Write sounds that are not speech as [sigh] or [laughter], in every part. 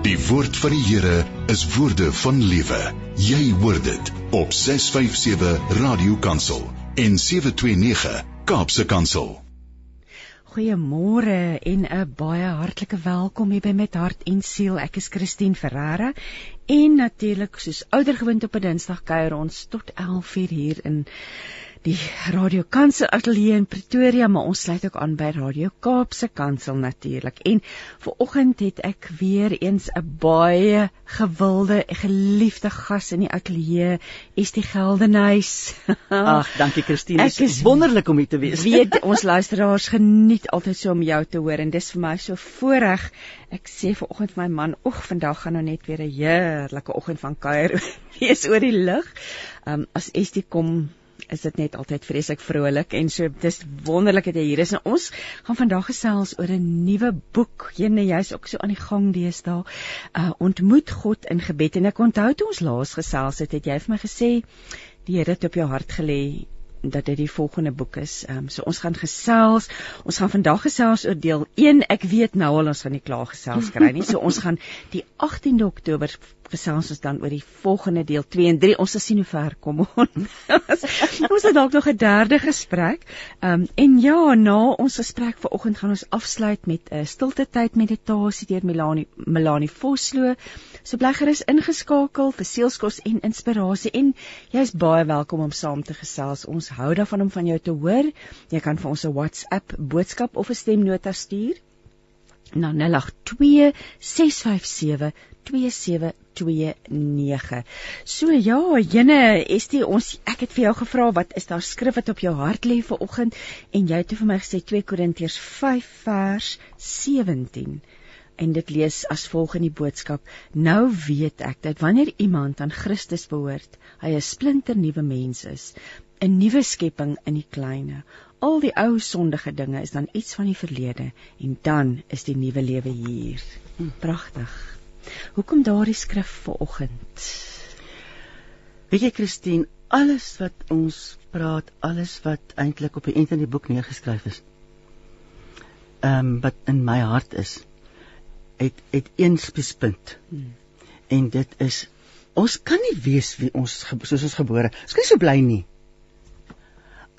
Die woord van die Here is woorde van lewe. Jy hoor dit op 657 Radio Kansel en 729 Kaapse Kansel. Goeiemôre en 'n baie hartlike welkom hier by Met Hart en Siel. Ek is Christine Ferreira en natuurlik soos oudergewoond op 'n Dinsdag kuier ons tot 11:00 hier in die Radio Kansel ateljee in Pretoria, maar ons sluit ook aan by Radio Kaapse Kansel natuurlik. En ver oggend het ek weer eens 'n baie gewilde, geliefde gas in die ateljee, Estie Geldenhuys. Ag, dankie Christine. Ek is wonderlik om hier te wees. Weet [laughs] ons luisteraars geniet altyd so om jou te hoor en dis vir my so voorreg. Ek sê ver oggend vir my man, "Oeg, vandag gaan nou net weer 'n heerlike oggend van kuier [laughs] wees oor die lug." Um as Estie kom is dit net altyd vreeslik vrolik en so dis wonderlik dat jy hier is. En ons gaan vandag gesels oor 'n nuwe boek. Jene, jy's ook so aan die gang deesdae. Uh ontmoet God in gebed en ek onthou toe ons laas gesels het, het jy vir my gesê die Here het op jou hart gelê dat dit die volgende boek is. Ehm um, so ons gaan gesels. Ons gaan vandag gesels oor deel 1. Ek weet nou al ons gaan nie klaar gesels kry nie. So ons gaan die 18de Oktober gesels ons dan oor die volgende deel 2 en 3. Ons sal sien hoe ver kom ons. [laughs] ons het dalk nog 'n derde gesprek. Ehm um, en ja, na ons gesprek vanoggend gaan ons afsluit met 'n uh, stilte tyd meditasie deur Melanie Melanie Vosloo. So bly gerus ingeskakel vir seelsorg en inspirasie en jy's baie welkom om saam te gesels. Ons hou daarvan om van jou te hoor. Jy kan vir ons 'n WhatsApp boodskap of 'n stemnota stuur na 082 657 2729. So ja, jene, Estie, ons ek het vir jou gevra wat is daar skrif wat op jou hart lê vir oggend en jy het vir my gesê 2 Korintiërs 5 vers 17 en dit lees as volg in die boodskap nou weet ek dat wanneer iemand aan Christus behoort hy 'n splinter nuwe mens is 'n nuwe skepping in die kleine al die ou sondige dinge is dan iets van die verlede en dan is die nuwe lewe hier hm, pragtig Hoekom daardie skrif vanoggend? Weet jy Christine, alles wat ons praat, alles wat eintlik op die eind van die boek neergeskryf is. Ehm um, wat in my hart is, het het een spitspunt. Hmm. En dit is ons kan nie weet wie ons soos ons gebore. Ons kan nie so bly nie.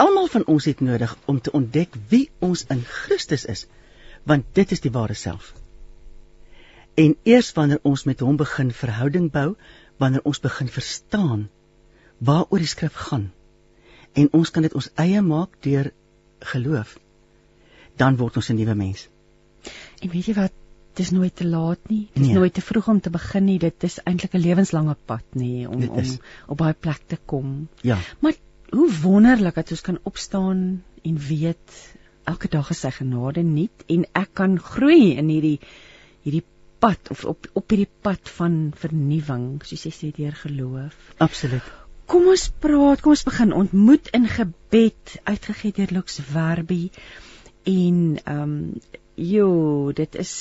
Almal van ons het nodig om te ontdek wie ons in Christus is, want dit is die ware self. En eers wanneer ons met hom begin verhouding bou, wanneer ons begin verstaan waaroor die skrif gaan en ons kan dit ons eie maak deur geloof, dan word ons 'n nuwe mens. En weet jy wat, dit is nooit te laat nie. Dit is nee. nooit te vroeg om te begin nie. Dit is eintlik 'n lewenslange pad nie om om op baie plek te kom. Ja. Maar hoe wonderlik dat ons kan opstaan en weet elke dag is sy genade nuut en ek kan groei in hierdie hierdie pad of op op hierdie pad van vernuwing, soos jy sê deur geloof. Absoluut. Kom ons praat, kom ons begin ontmoet in gebed uitgegee deur Lux Werby en ehm um, jo, dit is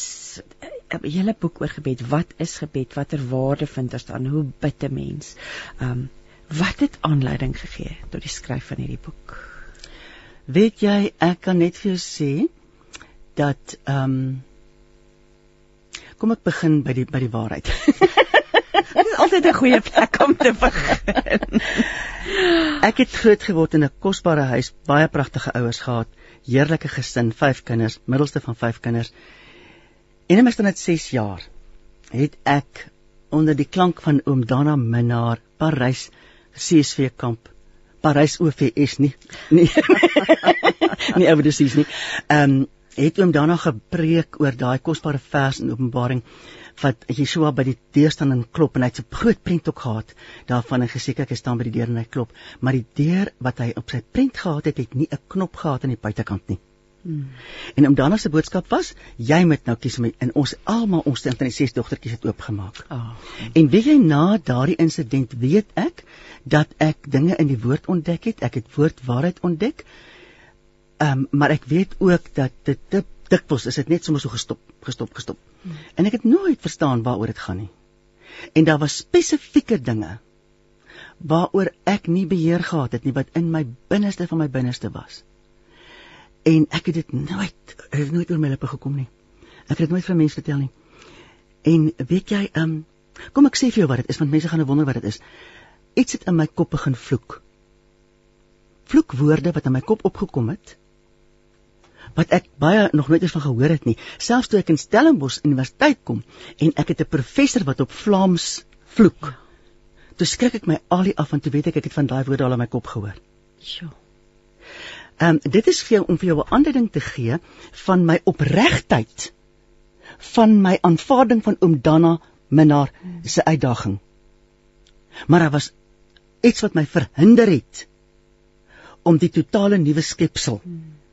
'n hele boek oor gebed. Wat is gebed? Watter waarde vind ons dan? Hoe bid 'n mens? Ehm um, wat het aanleiding gegee tot die skryf van hierdie boek? Weet jy, ek kan net vir jou sê dat ehm um, Kom ek begin by die by die waarheid. [laughs] Dit is altyd 'n goeie plek om te begin. ek het groot geword in 'n kosbare huis, baie pragtige ouers gehad, heerlike gesin, vyf kinders, middelste van vyf kinders. En in my standaard 6 jaar het ek onder die klank van oom Dana Minnar Parys CSV kamp Parys OVS nie nie [laughs] nie oor die seas nie. Ehm um, het oom daarna gepreek oor daai kosbare vers in Openbaring wat Yeshua by die deur staan en klop en hy het 'n groot prent ook gehad daarvan en gesê ek staan by die deur en hy klop. Maar die deur wat hy op sy prent gehad het het nie 'n knop gehad aan die buitekant nie. Hmm. en om daarna se boodskap was jy moet nou kies met en ons almal ons teen die ses dogtertjies het oopgemaak. Oh. en weet jy na daardie insident weet ek dat ek dinge in die woord ontdek het. Ek het woord waarheid ontdek. Ehm um, maar ek weet ook dat dit te dikwels is dit net sommer so gestop, gestop, gestop. Hmm. En ek het nooit verstaan waaroor dit gaan nie. En daar was spesifieke dinge waaroor ek nie beheer gehad het nie wat in my binneste van my binneste was. En ek het dit nooit het nooit oor my lippe gekom nie. Ek het dit nooit vir mense vertel nie. En weet jy, ehm um, kom ek sê vir jou wat dit is want mense gaan nou wonder wat dit is. Iets het in my kop begin vloek. Vloekwoorde wat in my kop opgekom het wat ek baie nog nooit eens van gehoor het nie. Selfs toe ek in Stellenbosch Universiteit kom en ek het 'n professor wat op Vlaams vloek. Ja. Toe skrik ek my alie af want toe weet ek ek het van daai woorde al in my kop gehoor. Sjoe. Ehm um, dit is vir jou om vir jou 'n aanduiding te gee van my opregtheid van my aanvaarding van oom Danna Minnar se uitdaging. Maar daar was iets wat my verhinder het om die totale nuwe skepsel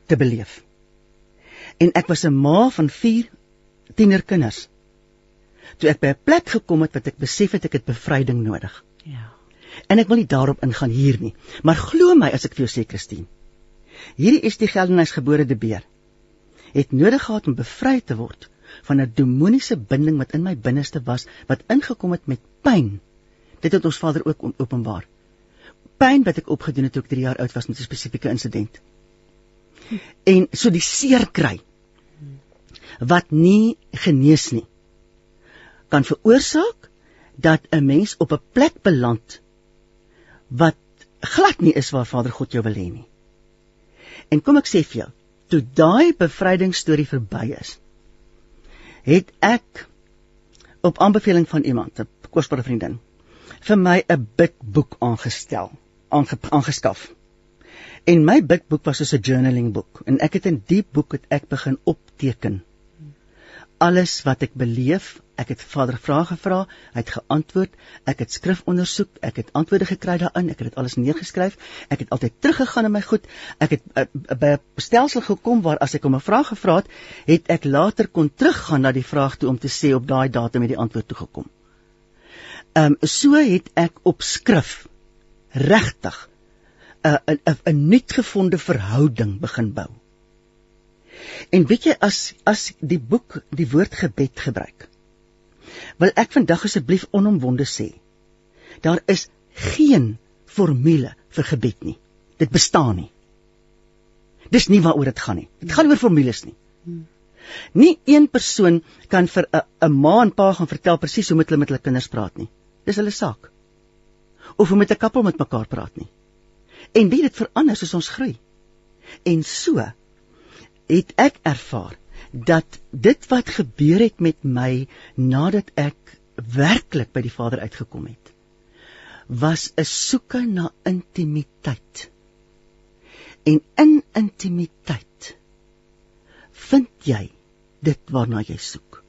te beleef. En ek was 'n ma van 4 tienerkinders. Toe ek by 'n plek gekom het wat ek besef het ek het bevryding nodig. Ja. En ek wil nie daarop ingaan hier nie, maar glo my as ek vir jou sê Christine, Hierdie is die Geldenhuis-gebore de beer. Het nodig gehad om bevry te word van 'n demoniese binding wat in my binneste was, wat ingekom het met pyn. Dit het ons Vader ook openbaar. Pyn wat ek opgedoen het toe ek 3 jaar oud was met 'n spesifieke insident. En so die seer kry wat nie genees nie kan veroorsaak dat 'n mens op 'n plek beland wat glad nie is waar Vader God jou wil hê nie. En kom ek sê vir jou, toe daai bevrydingsstorie verby is, het ek op aanbeveling van iemand, 'n kosbare vriendin, vir my 'n bidboek aangestel, aange, aangeskaf. En my bidboek was soos 'n journaling boek en ek het in die boek het ek begin opteken alles wat ek beleef, ek het Vader vrae gevra, hy het geantwoord, ek het skrif ondersoek, ek het antwoorde gekry daarin, ek het dit alles neergeskryf, ek het altyd teruggegaan in my goed, ek het uh, by 'n stelsel gekom waar as ek om 'n vraag gevra het, het ek later kon teruggaan na die vraag toe om te sê op daai datum het die antwoord toe gekom. Ehm um, so het ek op skrif regtig 'n 'n 'n nuut gevonde verhouding begin bou. En weet jy as as die boek die woord gebed gebruik. Wil ek vandag asseblief onomwonde sê. Daar is geen formule vir gebed nie. Dit bestaan nie. Dis nie waaroor dit gaan nie. Dit gaan oor formules nie. Nie een persoon kan vir 'n 'n ma en pa gaan vertel presies hoe met hulle met hulle kinders praat nie. Dis hulle saak. Of hoe met 'n kappel met mekaar praat nie. En dit verander soos ons groei. En so het ek ervaar dat dit wat gebeur het met my nadat ek werklik by die Vader uitgekom het was 'n soeke na intimiteit. En in intimiteit vind jy dit waarna jy soek.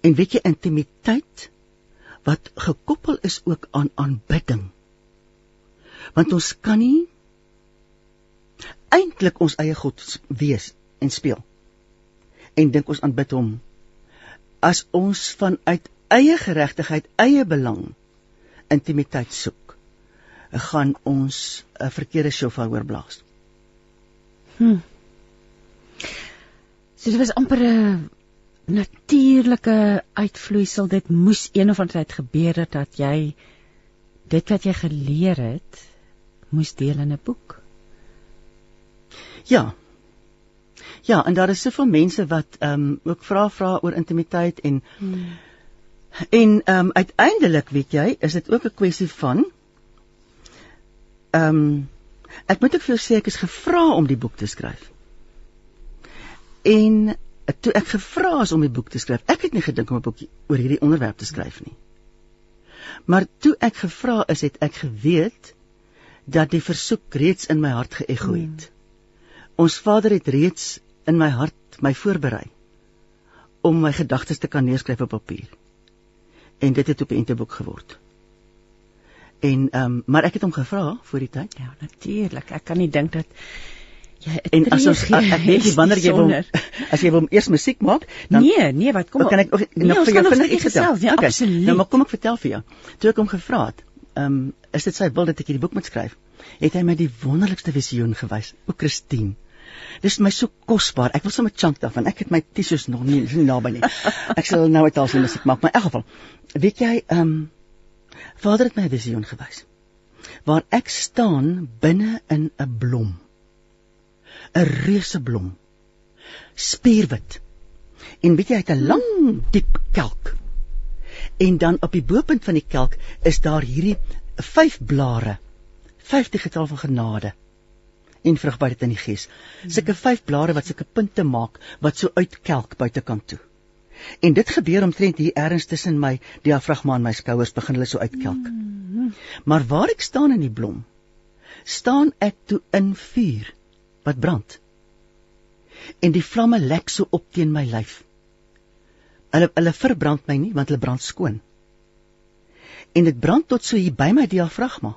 En weet jy intimiteit wat gekoppel is ook aan aanbidding. Want ons kan nie eintlik ons eie God wees en speel. En dink ons aanbid hom as ons vanuit eie geregtigheid, eie belang intimiteit soek, gaan ons 'n verkeerde shofar oorblaas. Hm. So dit was amper 'n natuurlike uitvloeisel. Dit moes een of ander tyd gebeur het dat jy dit wat jy geleer het moes deel in 'n boek. Ja. Ja, en daar is soveel mense wat ehm um, ook vra vra oor intimiteit en hmm. en ehm um, uiteindelik, weet jy, is dit ook 'n kwessie van ehm um, ek moet ook vir jou sê ek is gevra om die boek te skryf. En toe ek gevra is om die boek te skryf, ek het nie gedink om 'n boek oor hierdie onderwerp te skryf nie. Maar toe ek gevra is, het ek geweet dat die versoek reeds in my hart geëgo het. Hmm. Ons Vader het reeds in my hart my voorberei om my gedagtes te kan neerskryf op papier. En dit het op 'n enteboek geword. En ehm um, maar ek het hom gevra voor die tyd. Ja, natuurlik. Ek kan nie dink dat jy En as ons ek weet nie wanneer jy wil [laughs] as jy wil eers musiek maak, dan Nee, nee, wat kom op. Kan ek nog nee, nog vir jou vinnig iets vertel? Ja, okay. absoluut. Nou maar kom ek vertel vir jou. Toe ek hom gevra het, ehm um, is dit sy wil dat ek hierdie boek moet skryf. Het hy my die wonderlikste visioen gewys. O, Christine. Dis my so kosbaar. Ek wil sommer chunk daarvan. Ek het my tissues nog nie, nie naby nie. Ek sal nou uit alsin musiek maak, maar in elk geval, weet jy, ehm um, Vader het my 'n visioen gewys. Waar ek staan binne in 'n blom. 'n Reuse blom. Spierwit. En weet jy, hy het 'n lang, diep kelk. En dan op die bopunt van die kelk is daar hierdie vyf blare. Vyf die getal van genade en vrugbaarheid in die gees. Sulke vyf blare wat sulke punte maak wat so uitkelk buitekant toe. En dit gebeur omtrent hier ergens tussen my diafragma en my skouers begin hulle so uitkelk. Maar waar ek staan in die blom, staan ek toe in vuur wat brand. En die vlamme lek so op teen my lyf. Hulle hulle verbrand my nie want hulle brand skoon. En dit brand tot so hier by my diafragma.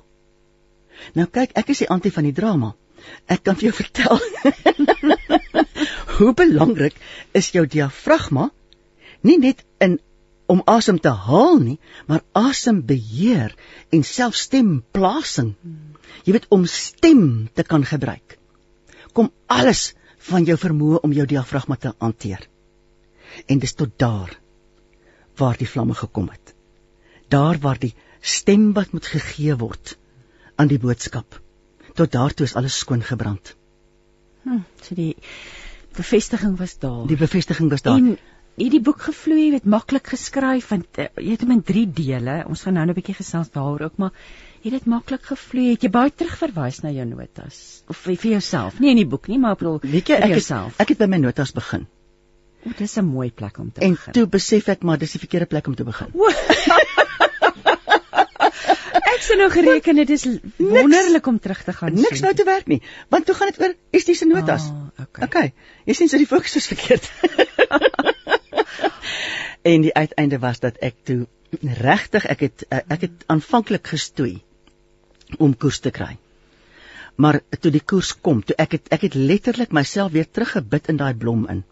Nou kyk, ek is die anti van die drama. Ek kan vir jou [laughs] vertel. Hoe belangrik is jou diafragma nie net in om asem te haal nie, maar asembeheer en self stemplasing. Jy weet om stem te kan gebruik. Kom alles van jou vermoë om jou diafragma te hanteer. En dis tot daar waar die vlamme gekom het. Daar waar die stem wat moet gegee word aan die boodskap. Tot daartoe is alles skoon gebrand. Hm, so die bevestiging was daar. Die bevestiging was daar. En hierdie boek gevloei, jy weet maklik geskryf want uh, jy het hom in 3 dele. Ons gaan nou 'n bietjie gesels daaroor ook, maar het dit maklik gevloei? Het jy baie terugverwys na jou notas of vir, vir jouself? Nie in die boek nie, maar ek bedoel weet jy ek het, ek het by my notas begin. O, dis 'n mooi plek om te en begin. En toe besef ek maar dis die verkeerde plek om te begin. [laughs] ek sien nou gereken dit is wonderlik om terug te gaan. Niks nou te werk nie, want toe gaan dit oor estiese notas. Oh, okay. okay. Jy sien so die fokus is verkeerd. [laughs] en die uiteinde was dat ek toe regtig ek het ek het aanvanklik gestoei om koers te kry. Maar toe die koers kom, toe ek het ek het letterlik myself weer teruggebid in daai blom in.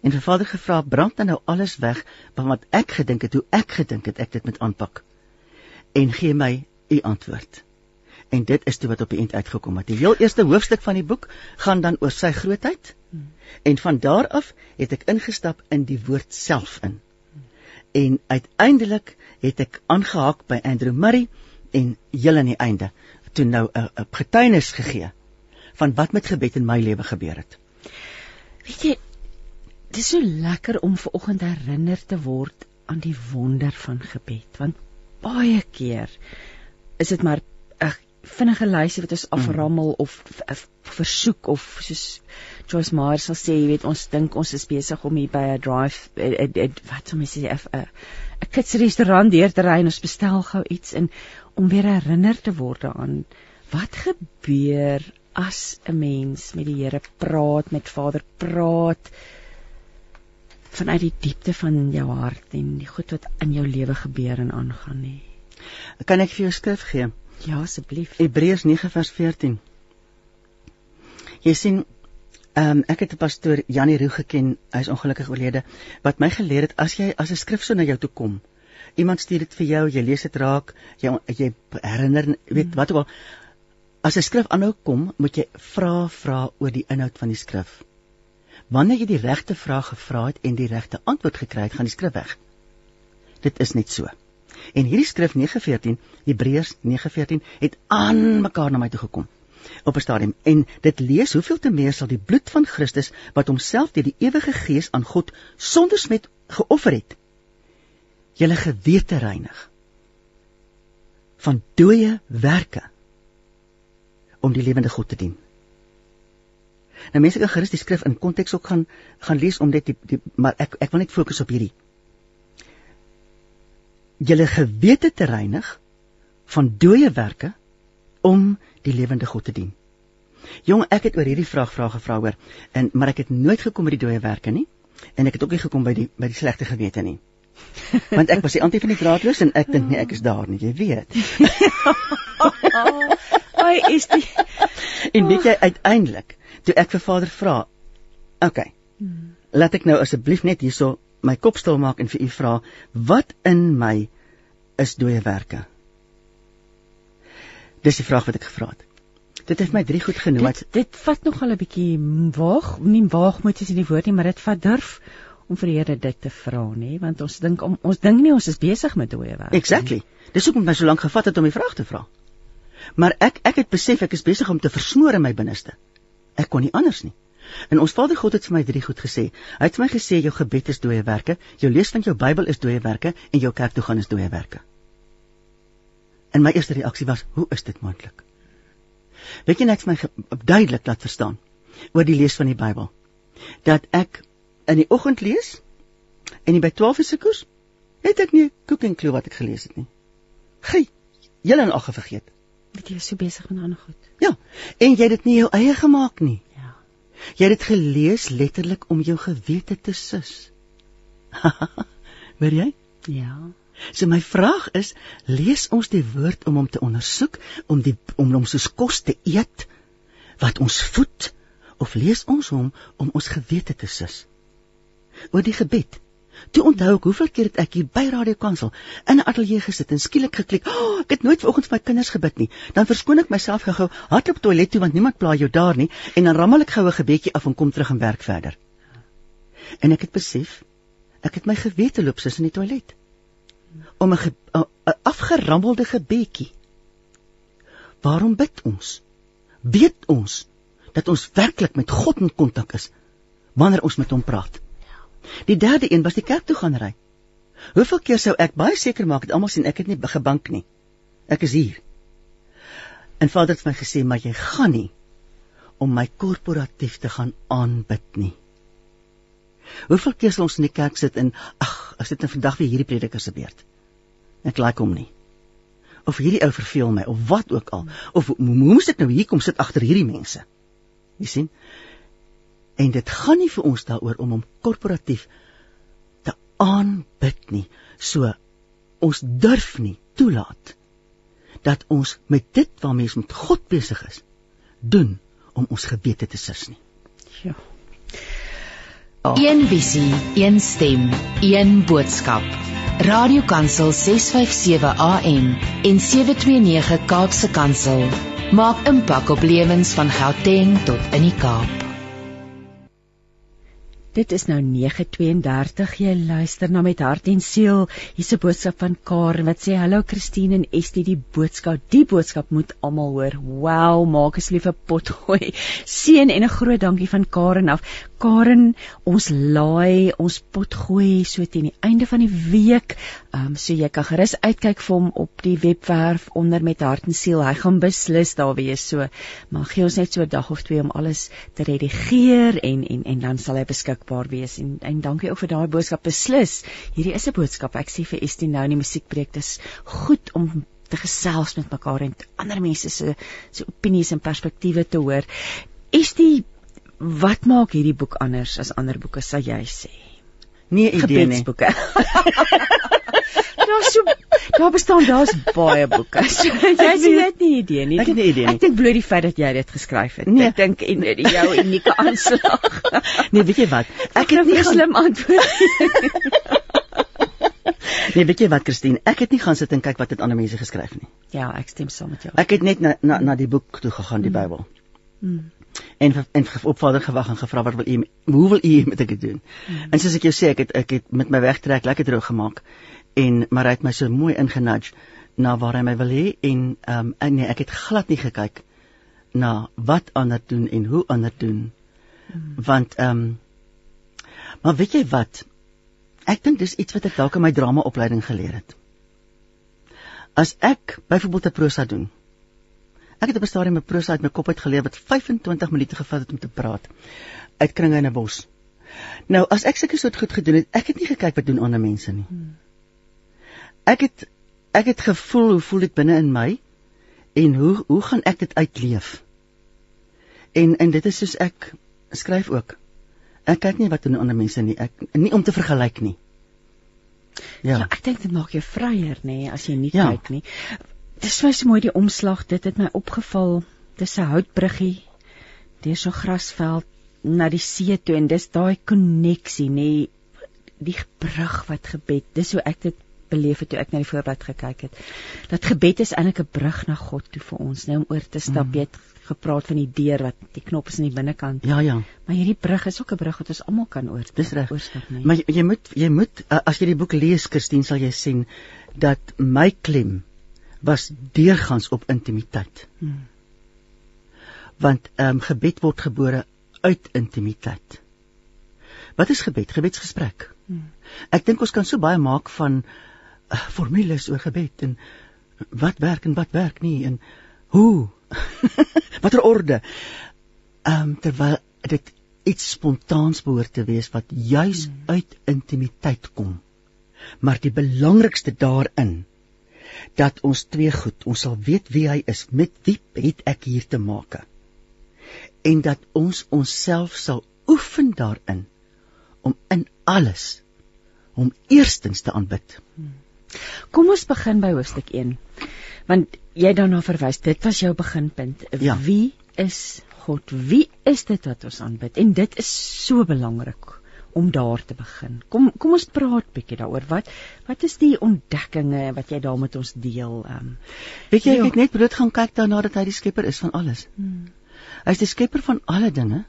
En vir Vader gevra, brand dan nou alles weg wat ek gedink het, hoe ek gedink het ek dit moet aanpak. En gee my u antwoord. En dit is toe wat op die eind uitgekom het. Die heel eerste hoofstuk van die boek gaan dan oor sy grootheid. En van daar af het ek ingestap in die woord self in. En uiteindelik het ek aangehaak by Andrew Murray en heel aan die einde toe nou 'n getuienis gegee van wat met gebed in my lewe gebeur het. Weet jy, dit is so lekker om ver oggend herinner te word aan die wonder van gebed, want baie keer is dit maar 'n vinnige lysie wat ons mm. aframmel of versoek of soos Joyce Meyer sal sê, jy weet, ons dink ons is besig om hier by 'n drive a, a, a, wat sou mens sê 'n 'n kits restaurant deur te ry en ons bestel gou iets en om weer herinner te word daaraan wat gebeur as 'n mens met die Here praat, met Vader praat vanuit die diepte van jou hart en die goed wat in jou lewe gebeur en aangaan nie. Kan ek vir jou skrif gee? Ja, asseblief. Hebreërs 9 vers 14. Jy sien, ehm um, ek het 'n pastoor Janie Roo geken, hy is ongelukkig oorlede, wat my geleer het as jy as 'n skrif so na jou toe kom, iemand stuur dit vir jou, jy lees dit raak, jy jy herinner, weet hmm. wat ook al, as 'n skrif aanhou kom, moet jy vra vra oor die inhoud van die skrif. Wanneer jy die regte vraag gevra het en die regte antwoord gekry het, gaan die skrif weg. Dit is net so. En hierdie skrif 9:14, Hebreërs 9:14 het aan mekaar na my toe gekom op 'n stadium en dit lees hoeveel te meer sal die bloed van Christus wat homself deur die ewige gees aan God sonder smet geoffer het julle gewete reinig van dooie werke om die lewende God te dien. Nou mense kan gerus die skrif in konteks ook gaan gaan lees om dit die, die maar ek ek wil net fokus op hierdie julle gewete te reinig van dooie werke om die lewende God te dien. Jong, ek het oor hierdie vraag vrae gevra hoor, en maar ek het nooit gekom by die dooie werke nie en ek het ook nie gekom by die by die slegte gewete nie. [laughs] Want ek was die anti van die draadloos en ek dink nie ek is daar nie, jy weet. [laughs] Ai, is die En weet jy uiteindelik, toe ek vir Vader vra, "Oké. Okay, laat ek nou asseblief net hierso my kop stil maak en vir u vra wat in my is dooie werke. Dis die vraag wat ek gevra het. Dit het my drie goed genoem. Dit, dit vat nog al 'n bietjie waag, nie waag moet jy in die woord nie, maar dit vat durf om vir die Here dit te vra nê, want ons dink om ons dink nie ons is besig met dooie werk. Exactly. Dis hoekom my so lank gevat het om die vraag te vra. Maar ek ek het besef ek is besig om te versmoor in my binneste. Ek kon nie anders nie. En ons Vader God het vir my drie goed gesê. Hy het vir my gesê jou gebed is dooie werke, jou lees van jou Bybel is dooie werke en jou kerk toe gaan is dooie werke. En my eerste reaksie was, hoe is dit moontlik? Weet jy net my duidelik laat verstaan oor die lees van die Bybel dat ek in die oggend lees en by 12 se koers het ek nie koek en klou wat ek gelees het nie. Gie, julle en ag vergeet. Weet jy so besig met ander goed. Ja, en jy het dit nie jou eie gemaak nie. Ja. Jy het dit gelees letterlik om jou gewete te sus. [laughs] Hoor jy? Ja. So my vraag is, lees ons die woord om hom te ondersoek, om die om hom soos kos te eet wat ons voed of lees ons hom om ons gewete te sus? Oor die gebed. Toe onthou ek hoeveel keer het ek hier by Radio Kansel in 'n ateljee gesit en skielik geklik, oh, ek het nooit vanoggend vir my kinders gebid nie. Dan verskoon ek myself gou-gou, hardloop toilet toe want niemand pla jou daar nie en dan rammel ek gou 'n gebedjie af en kom terug en werk verder. En ek het besef, ek het my gewete loop sus in die toilet om 'n 'n afgerammelde gebedjie. Waarom bid ons? Weet ons dat ons werklik met God in kontak is wanneer ons met hom praat? Die derde een was die kerk toe gaan ry. Hoeveel keer sou ek baie seker maak dat almal sien ek het nie gebank nie. Ek is hier. En Vader het my gesê, maar jy gaan nie om my korporatief te gaan aanbid nie. Hoeveel keer sal ons in die kerk sit en ag, as dit nou vandag weer hierdie prediker se beurt. Ek like hom nie. Of hierdie ou verveel my of wat ook al. Of hoe moes ek nou hier kom sit agter hierdie mense? Jy sien? En dit gaan nie vir ons daaroor om hom korporatief te aanbid nie. So ons durf nie toelaat dat ons met dit waarmee ons met God besig is doen om ons gebede te sus nie. Ja. Oh. Een visie, een stem, een boodskap. Radiokansel 657 AM en 729 Kaapse Kansel maak impak op lewens van Gauteng tot in die Kaap. Dit is nou 9:32. Jy luister na met hart en siel. Hier's 'n boodskap van Karen wat sê: "Hallo Christine en Estie, die boodskap, die boodskap moet almal hoor. Wow, maak asseblief 'n pot gooi. [laughs] Seën en 'n groot dankie van Karen af. Karen, ons laai ons pot gooi so teen die einde van die week. Ehm um, so jy kan gerus uitkyk vir hom op die webwerf onder met hart en siel. Hy gaan beslis daar wees. So, maar gee ons net so 'n dag of twee om alles te redigeer en en en dan sal hy beskikbaar wees. En en dankie ook vir daai boodskap beslis. Hierdie is 'n boodskap. Ek sê vir Estie nou in die musiekpreek, dis goed om te gesels met mekaar en ander mense se se opinies en perspektiewe te hoor. Estie Wat maak hierdie boek anders as ander boeke sal jy sê? Nee idee nie. Gebedsboeke. [laughs] daar so daar bestaan daar's baie boeke. So, [laughs] jy sê net nie idee nie. Ek het nie idee nie. Ek dink bloot die feit dat jy dit geskryf het. Nee. Ek dink en jou unieke aanslag. [laughs] nee, weet jy wat? Ek het nie slim antwoord. [laughs] nee, weet jy wat Christine? Ek het nie gaan sit en kyk wat het ander mense geskryf nie. Ja, ek stem saam met jou. Ek het net na na, na die boek toe gegaan, die Bybel. Mm en en op Vader gewag en gevra wat wil u hoe wil u met ek doen? Mm. En soos ek jou sê, ek het ek het met my wegtrek lekker droog gemaak en maar hy het my so mooi ingenudge na waar hy my wil hê en ehm um, nee, ek het glad nie gekyk na wat ander doen en hoe ander doen. Mm. Want ehm um, maar weet jy wat? Ek dink dis iets wat ek dalk in my drama opleiding geleer het. As ek byvoorbeeld 'n prosa doen, Ek het op 'n stadium 'n prosa uit my kop uitgeleer wat 25 minute gevat het om te praat uit kringe in 'n bos. Nou, as ek sulke soort goed gedoen het, ek het nie gekyk wat doen ander mense nie. Ek het ek het gevoel hoe voel dit binne in my en hoe hoe gaan ek dit uitleef? En en dit is soos ek skryf ook. Ek kyk nie wat doen ander mense nie. Ek nie om te vergelyk nie. Ja, ja ek dink dit maak jou vryer nê as jy nie ja. kyk nie. Dis my so mooi die omslag. Dit het my opgeval. Dis 'n houtbruggie deur so grasveld na die see toe en dis daai koneksie nê die brug wat gebed. Dis hoe ek dit beleef het toe ek na die voorblad gekyk het. Dat gebed is eintlik 'n brug na God toe vir ons, nê om oor te stap. Mm. Jy het gepraat van die deur wat die knop is aan die binnekant. Ja, ja. Maar hierdie brug is ook 'n brug wat ons almal kan oor. Dis reg. Maar jy, jy moet jy moet as jy die boek lees, Christine, sal jy sien dat my klem was deurgangs op intimiteit. Hmm. Want ehm um, gebed word gebore uit intimiteit. Wat is gebed? Gebedsgesprek. Hmm. Ek dink ons kan so baie maak van formules oor gebed en wat werk en wat werk nie en hoe [laughs] watter orde. Ehm um, terwyl dit iets spontaans behoort te wees wat juis hmm. uit intimiteit kom. Maar die belangrikste daarin dat ons twee goed, ons sal weet wie hy is, met wie het ek hier te maak. En dat ons onsself sal oefen daarin om in alles om eerstens te aanbid. Kom ons begin by hoofstuk 1. Want jy daarna verwys, dit was jou beginpunt. Ja. Wie is God? Wie is dit wat ons aanbid? En dit is so belangrik om daar te begin. Kom kom ons praat bietjie daaroor. Wat wat is die ontdekkinge wat jy daar met ons deel? Ehm um, Weet jy, ek het net brood gaan kyk daarna dat hy die skepper is van alles. Hmm. Hy is die skepper van alle dinge.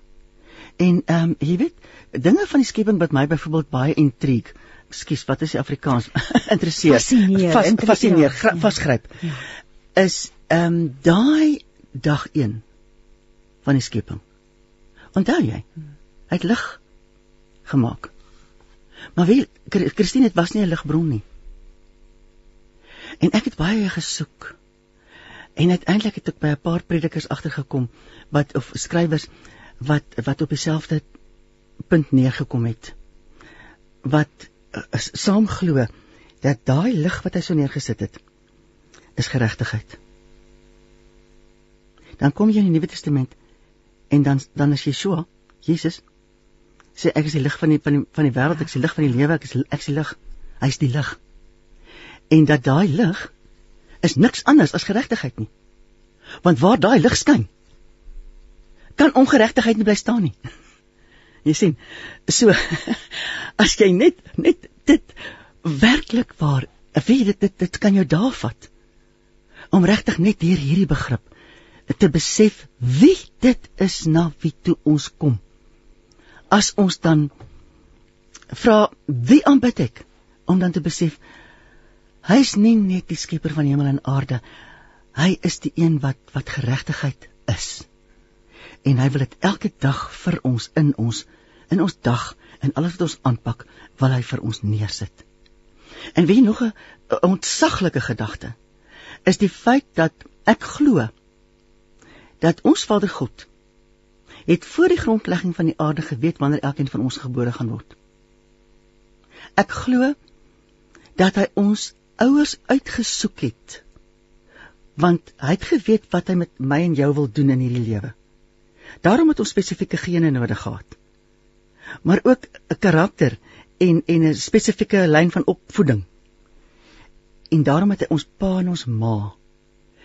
En ehm um, jy weet, dinge van die skepping wat my byvoorbeeld baie intrigue, ekskuus, wat is die Afrikaans? [laughs] interesseer. Fascineer, Vas, fascineer, ja. vasgryp. Ja. Is ehm um, daai dag 1 van die skepping. Onthou jy? Hy het lig gemaak. Maar wie Christine het was nie 'n ligbron nie. En ek het baie gesoek. En uiteindelik het ek by 'n paar predikers agtergekom wat of skrywers wat wat op dieselfde punt neergekom het. Wat saam glo dat daai lig wat hy so neergesit het is geregtigheid. Dan kom jy in die Nuwe Testament en dan dan is Yeshua, Jesus sê ek is die lig van die van die van die wêreld, ek is die lig van die lewe, ek is ek is die lig. Hy is die lig. En dat daai lig is niks anders as geregtigheid nie. Want waar daai lig skyn, kan ongeregtigheid nie bly staan nie. Jy sien, so [laughs] as jy net net dit werklik waar, weet dit dit dit kan jou daar vat om regtig net hier hierdie begrip te besef wie dit is na wie toe ons kom. As ons dan vra wie aanbid ek? Om dan te besef hy is nie net die skepper van hemel en aarde. Hy is die een wat wat geregtigheid is en hy wil dit elke dag vir ons in ons in ons dag en alles wat ons aanpak wil hy vir ons neersit en wie nog 'n ontsaglike gedagte is die feit dat ek glo dat ons Vader God het voor die grondlegging van die aarde geweet wanneer elkeen van ons gebore gaan word. Ek glo dat hy ons ouers uitgesoek het want hy het geweet wat hy met my en jou wil doen in hierdie lewe. Daarom het ons spesifieke gene nodig gehad. Maar ook 'n karakter en en 'n spesifieke lyn van opvoeding. En daarom het hy ons pa en ons ma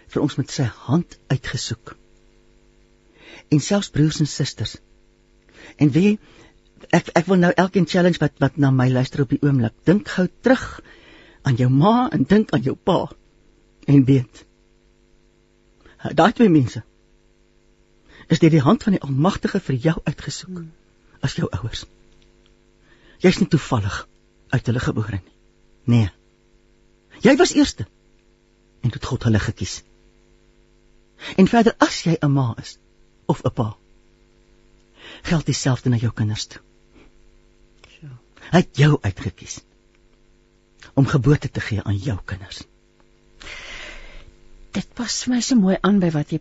vir ons met sy hand uitgesoek en selfs broers en susters. En wie ek ek wil nou elkeen challenge wat wat na my luister op die oomblik. Dink gou terug aan jou ma en dink aan jou pa en weet. Daai twee mense is dit die hand van die Almagtige vir jou uitgesoek hmm. as jou ouers. Jy's nie toevallig uit hulle gebore nie. Nee. Jy was eerste en dit God hulle gekies. En verder as jy 'n ma is, of 'n pa. Geld dieselfde na jou kinders toe. Ja. Hy het jou uitgekies om geboorte te gee aan jou kinders. Dit pas my so mooi aan by wat jy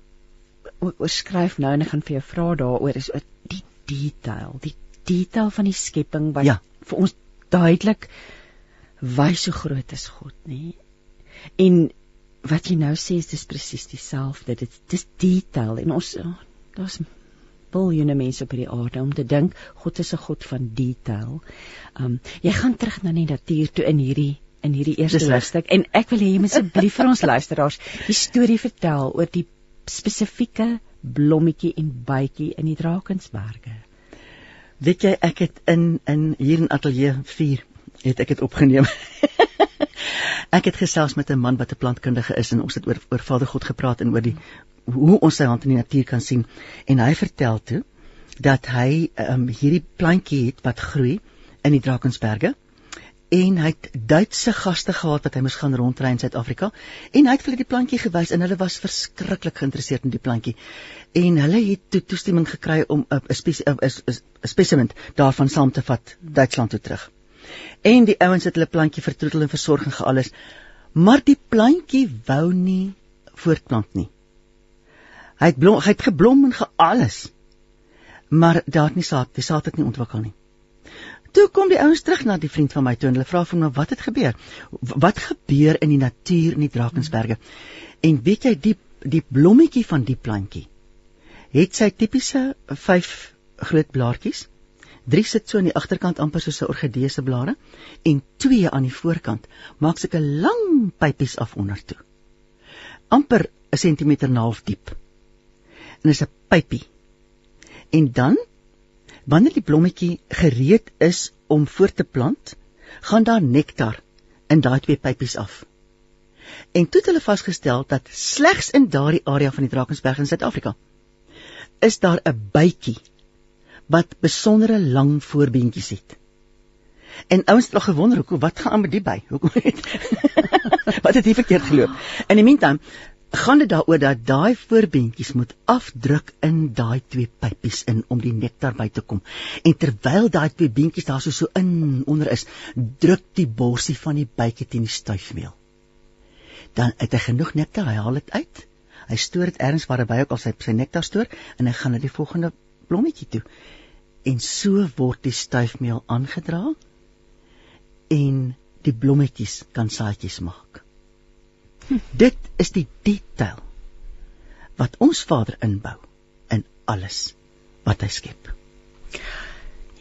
oorskryf nou en ek gaan vir jou vra daaroor is oor die detail, die detail van die skepping wat ja. vir ons duidelik wys hoe groot is God, nê? En wat jy nou sê is dis presies dieselfde. Dit dis detail en ons daar's biljoene mense op hierdie aarde om te dink God is 'n God van detail. Um jy gaan terug na die natuur toe in hierdie in hierdie eerste hoofstuk en ek wil hê jy moet asseblief vir ons [laughs] luisteraars die storie vertel oor die spesifieke blommetjie en bytjie in die Drakensberge. Weet jy ek het in in hier in ateljee 4 het ek dit opgeneem. [laughs] ek het gesels met 'n man wat 'n plantkundige is en ons het oor oor Vader God gepraat en oor die hoe ons sy hand in die natuur kan sien en hy vertel toe dat hy um, hierdie plantjie het wat groei in die Drakensberge en hy het Duitse gaste gehad wat hy moes gaan rondry in Suid-Afrika en hy het vir hulle die plantjie gewys en hulle was verskriklik geïnteresseerd in die plantjie en hulle het toe toestemming gekry om 'n spesimen daarvan saam te vat Duitsland toe terug. En die ouens het hulle plantjie vertroetel en versorg en gealles. Maar die plantjie wou nie voortplant nie. Hy het blom, hy het geblom en gealles. Maar daar het nie saad, die saad het nie ontwikkel nie. Toe kom die ouens terug na die vriend van my toe en hulle vra vir hom wat het gebeur? Wat gebeur in die natuur in die Drakensberge? En weet jy die die blommetjie van die plantjie het sy tipiese 5 groot blaartjies. Drie sit so aan die agterkant amper soos 'n orgidee se blare en twee aan die voorkant maak sulke lang pypies af onder toe. amper 'n sentimeter en 'n half diep. En is 'n pypie. En dan Wanneer die blommetjie gereed is om voort te plant, gaan daar nektar in daai twee pypies af. En toe het hulle vasgestel dat slegs in daardie area van die Drakensberg in Suid-Afrika is daar 'n bytjie wat besondere lang voorbeentjies het. En ouens het al gewonder hoekom wat gaan aan met die by? Hoekom het [laughs] wat het hier verkeerd geloop? In die meantime gaan dit daaroor dat daai voorbeentjies moet afdruk in daai twee pypies in om die nektar by te kom. En terwyl daai twee beentjies daar so so in onder is, druk die borsie van die bytjie teen die stuifmeel. Dan het hy genoeg nektar, hy haal dit uit. Hy stoor dit ergens waar hy ook al sy sy nektar stoor en hy gaan na die volgende blommetjie toe. En so word die stuifmeel aangedra en die blommetjies kan saadjies maak. [laughs] Dit is die detail wat ons Vader inbou in alles wat hy skep.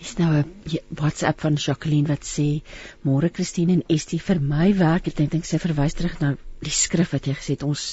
Is nou 'n WhatsApp van Jacqueline wat sê: "Môre Christine en Estie, vir my werk, ek dink sy verwys terug na die skrif wat jy gesê het ons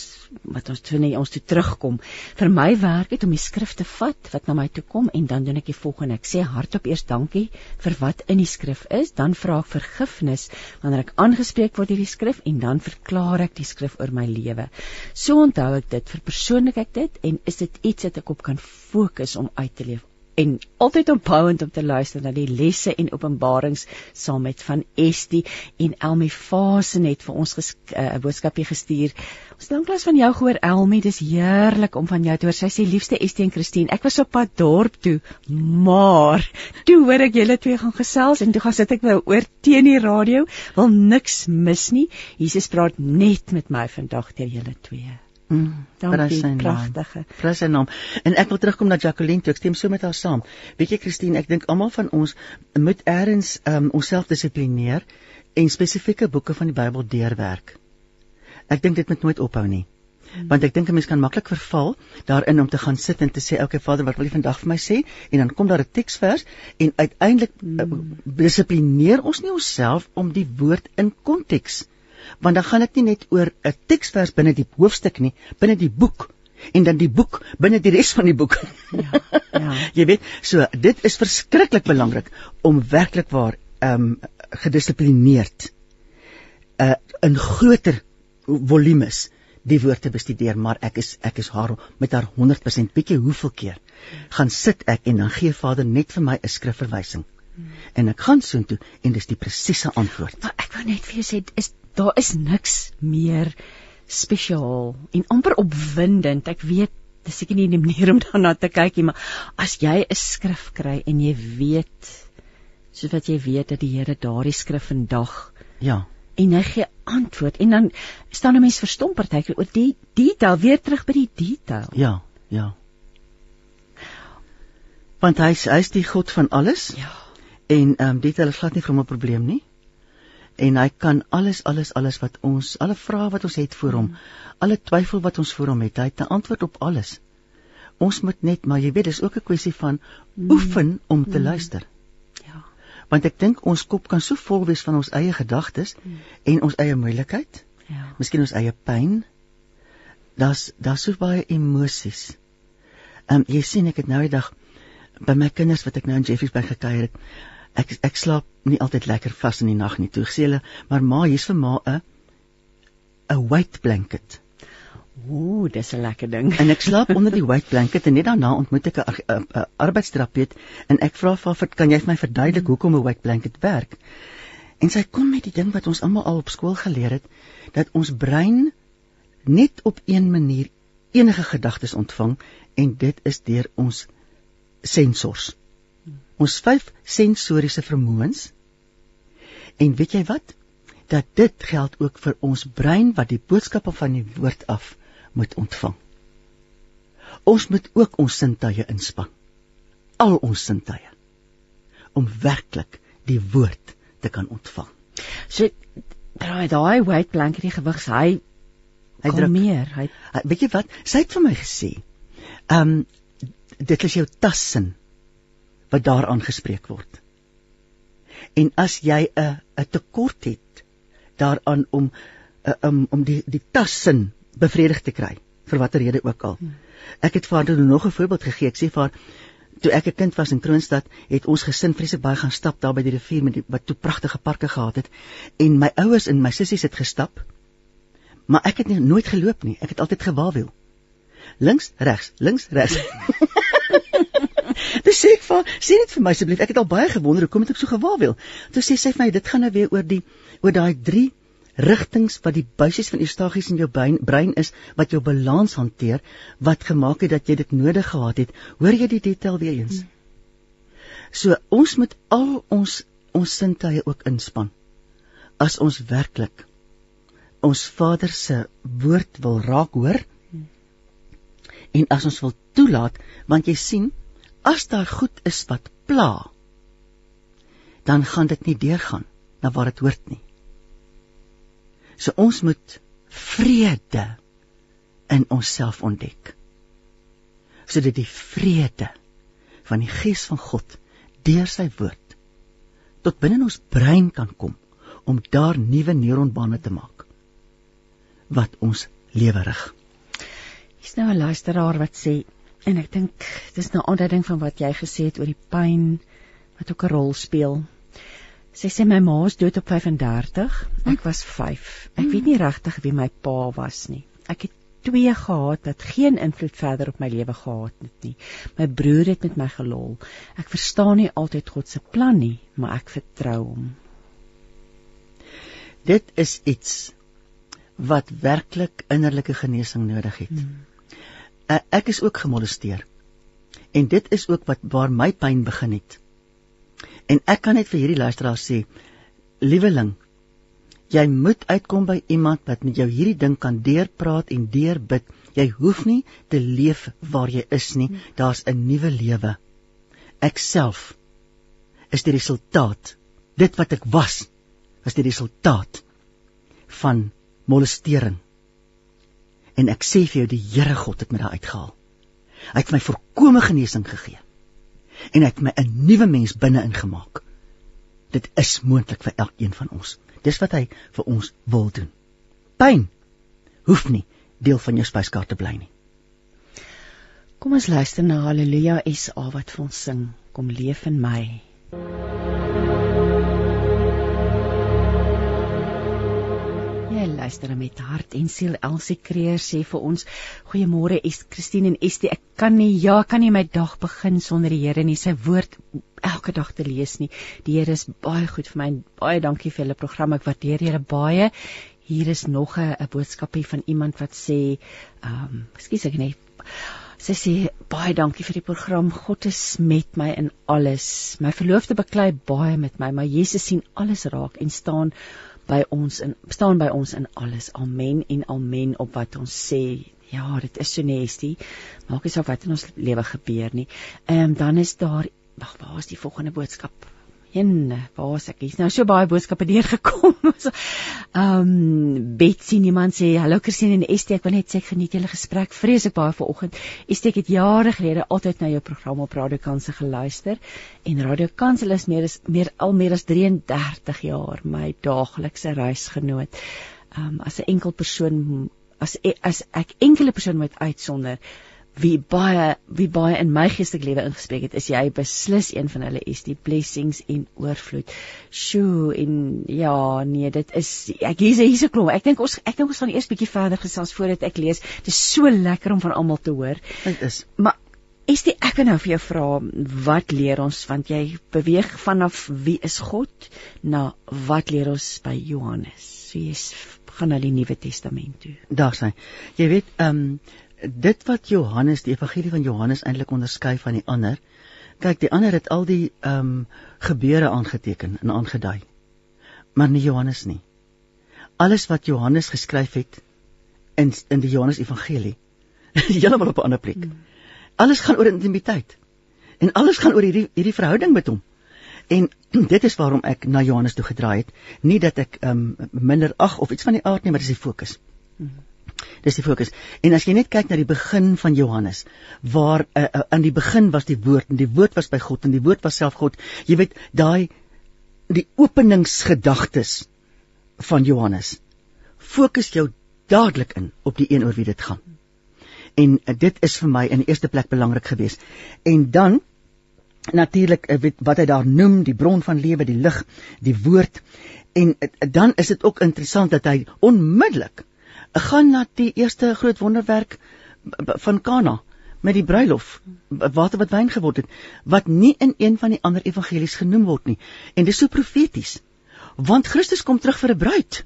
wat ons toe net ons toe terugkom. Vir my werk het om die skrif te vat wat na my toe kom en dan doen ek die volgende. Ek sê hardop eers dankie vir wat in die skrif is, dan vra ek vergifnis wanneer ek aangespreek word deur die skrif en dan verklaar ek die skrif oor my lewe. So onthou ek dit, verpersoonlik ek dit en is dit iets wat ek op kan fokus om uit te leef en altyd opbouend om te luister na die lesse en openbarings saam met van Estie en Elmi Fase net vir ons 'n uh, boodskapie gestuur. Ons danklas van jou gehoor Elmi, dis heerlik om van jou te hoor. Sy sê liefste Estie en Christine, ek was op pad dorp toe, maar toe hoor ek julle twee gaan gesels en toe gaan sit ek nou oor teen die radio, wil niks mis nie. Jesus praat net met my vandag deur julle twee. Mm, dankie, pragtige. Prys sy naam. En ek wil terugkom na Jacqueline, ek stem so met haar saam. Weet jy Christine, ek dink almal van ons moet eers um, onsself dissiplineer en spesifieke boeke van die Bybel deurwerk. Ek dink dit moet nooit ophou nie. Hmm. Want ek dink 'n mens kan maklik verval daarin om te gaan sit en te sê, "Oké okay, Vader, wat wil jy vandag vir my sê?" En dan kom daar 'n teksvers en uiteindelik hmm. uh, dissiplineer ons nie onsself om die woord in konteks want dan gaan dit nie net oor 'n teksvers binne die hoofstuk nie, binne die boek en dan die boek binne die res van die boek. Ja. Ja. [laughs] Jy weet, so dit is verskriklik belangrik om werklik waar ehm um, gedissiplineerd uh in groter volumes die woord te bestudeer, maar ek is ek is haar met haar 100% bietjie hoeveel keer gaan sit ek en dan gee Vader net vir my 'n skrifverwysing. Hmm. En ek gaan soontoe en dis die presiese antwoord. Maar ek wou net vir jou sê is daar is niks meer spesiaal en amper opwindend. Ek weet dis seker nie die manier om [laughs] daarna te kyk nie, maar as jy 'n skrif kry en jy weet soos wat jy weet dat die Here daardie skrif vandag ja en hy gee antwoord en dan staan 'n mens verstom partykeer oor die detail weer terug by die detail. Ja, ja. Want hy is hy is die God van alles. Ja. En ehm um, detail is glad nie vir hom 'n probleem nie. En hy kan alles alles alles wat ons alle vrae wat ons het vir hom alle twyfel wat ons vir hom het hy het 'n antwoord op alles. Ons moet net maar jy weet dis ook 'n kwessie van mm. oefen om te mm. luister. Ja. Want ek dink ons kop kan so vol wees van ons eie gedagtes mm. en ons eie moeilikheid ja. miskien ons eie pyn. Daar's daar's so baie emosies. Ehm um, jy sien ek het nou die dag by my kinders wat ek nou in Jeffreys by gekuier het ek ek slaap nie altyd lekker vas in die nag nie. Toe sê hulle, maar ma, hier's vir ma 'n 'n white blanket. Ooh, dis 'n lekker ding. En ek slaap onder die white blanket en net daarna ontmoet ek 'n arbeidsterapeut en ek vra vir haar, "Kan jy vir my verduidelik hoekom 'n white blanket werk?" En sy kom met die ding wat ons almal al op skool geleer het, dat ons brein net op een manier enige gedagtes ontvang en dit is deur ons sensors. Ons vyf sensoriese vermoëns. En weet jy wat? Dat dit geld ook vir ons brein wat die boodskappe van die woord af moet ontvang. Ons moet ook ons sintuie inspann. Al ons sintuie om werklik die woord te kan ontvang. So daai daai white blanket die gewig hy hy druk meer. Hy weet jy wat? Sy het vir my gesê, ehm um, dit is jou tassin wat daar aangespreek word. En as jy 'n 'n tekort het daaraan om um, om die die tassin bevredig te kry vir watter rede ook al. Ek het vir haar nog 'n voorbeeld gegee. Ek sê vir haar toe ek 'n kind was in Kroonstad, het ons gesin vreeslik baie gaan stap daar by die rivier met die wat toe pragtige parke gehad het en my ouers en my sissies het gestap. Maar ek het nie, nooit geloop nie. Ek het altyd gewaawel. Links, regs, links, regs. [laughs] [laughs] Dis sê ek vir sê net vir my asseblief, ek het al baie gewonder hoekom het ek so gewaawel. Toe sê sy vir my dit gaan nou weer oor die oor daai 3 rigtings wat die buisies van eustachies in jou brein, brein is wat jou balans hanteer wat gemaak het dat jy dit nodig gehad het. Hoor jy die detail weer eens? So ons moet al ons ons sintuie ook inspann. As ons werklik ons Vader se woord wil raak hoor en as ons wil toelaat want jy sien as daar goed is wat pla dan gaan dit nie deurgaan na waar dit hoort nie So ons moet vrede in onsself ontdek. Sodat die vrede van die Gees van God deur sy woord tot binne ons brein kan kom om daar nuwe neuronbane te maak wat ons lewe rig. Hier's nou 'n luisteraar wat sê en ek dink dis nou aanduiding van wat jy gesê het oor die pyn wat ook 'n rol speel Sy sê my ma is dood op 35. Ek hm. was 5. Ek weet nie regtig wie my pa was nie. Ek het twee gehad wat geen invloed verder op my lewe gehad het nie. My broer het met my gelol. Ek verstaan nie altyd God se plan nie, maar ek vertrou hom. Dit is iets wat werklik innerlike genesing nodig het. Hmm. Ek is ook gemolesteer. En dit is ook wat waar my pyn begin het. En ek kan net vir hierdie luisteraar sê, lieweling, jy moet uitkom by iemand wat met jou hierdie ding kan deurpraat en deurbid. Jy hoef nie te leef waar jy is nie. Daar's 'n nuwe lewe. Ek self is die resultaat. Dit wat ek was, is die resultaat van molestering. En ek sê vir jou die Here God het my daar uitgehaal. Hy het my voorkome genesing gegee en hy het my 'n nuwe mens binne-in gemaak. Dit is moontlik vir elkeen van ons. Dis wat hy vir ons wil doen. Pyn hoef nie deel van jou spyskaart te bly nie. Kom ons luister na Halleluja SA wat vir ons sing. Kom leef in my. Luister met hart en siel. Elsie Kreer sê vir ons: "Goeiemôre, Es Christine en Estie. Ek kan nie ja, kan nie my dag begin sonder die Here nie. Sy woord elke dag te lees nie. Die Here is baie goed vir my. Baie dankie vir julle program. Ek waardeer julle baie. Hier is nog 'n boodskapie van iemand wat sê, ehm, um, ekskuus ek net Sy sê baie dankie vir die program. God is met my in alles. My verloofde beklei baie met my, maar Jesus sien alles raak en staan by ons in staan by ons in alles. Amen en amen op wat ons sê. Ja, dit is so nestie. Maak nie saak wat in ons lewe gebeur nie. Ehm um, dan is daar wag, waar is die volgende boodskap? En waar is ek? Hier's nou so baie boodskappe deurgekom. [laughs] Ehm um, Betsy iemand sê hallo Christine en Estie, ek wil net sê ek geniet julle gesprek vreeslik baie vanoggend. Estie het jare gelede altyd na jou program op Radio Kansel geluister en Radio Kansel is meer as meer al meer as 33 jaar my daaglikse reisgenoot. Ehm um, as 'n enkel persoon as as ek enkele persoon moet uitsonder wie baie wie baie in my geestelike lewe ingespreek het, is jy beslis een van hulle is die blessings en oorvloed. Sjoe en ja, nee, dit is ek hier's hier's 'n klomp. Ek dink ons ek dink ons gaan eers bietjie verder gesels voordat ek lees. Dit is so lekker om van almal te hoor. Dit is. Maar Is dit ek wil nou vir jou vra wat leer ons want jy beweeg vanaf wie is God na wat leer ons by Johannes. So jy's gaan na die Nuwe Testament toe. Daar sê. Jy weet, ehm um, dit wat Johannes, die evangelie van Johannes eintlik onderskei van die ander. Kyk, die ander het al die ehm um, gebeure aangeteken en aangedui. Maar nie Johannes nie. Alles wat Johannes geskryf het in in die Johannes evangelie [laughs] heeltemal op 'n ander plek. Hmm alles gaan oor intimiteit. En alles gaan oor hierdie hierdie verhouding met hom. En [clears throat] dit is waarom ek na Johannes toe gedraai het, nie dat ek um, minder ag of iets van die aard nie, maar dis die fokus. Dis die fokus. En as jy net kyk na die begin van Johannes, waar uh, uh, aan die begin was die woord en die woord was by God en die woord was self God. Jy weet, daai die openingsgedagtes van Johannes fokus jou dadelik in op die een oor wie dit gaan en uh, dit is vir my in die eerste plek belangrik geweest. En dan natuurlik uh, wat hy daar noem, die bron van lewe, die lig, die woord. En uh, dan is dit ook interessant dat hy onmiddellik gaan na die eerste groot wonderwerk van Kana met die bruilof water wat wyn geword het wat nie in een van die ander evangelies genoem word nie en dis so profeties want Christus kom terug vir 'n bruid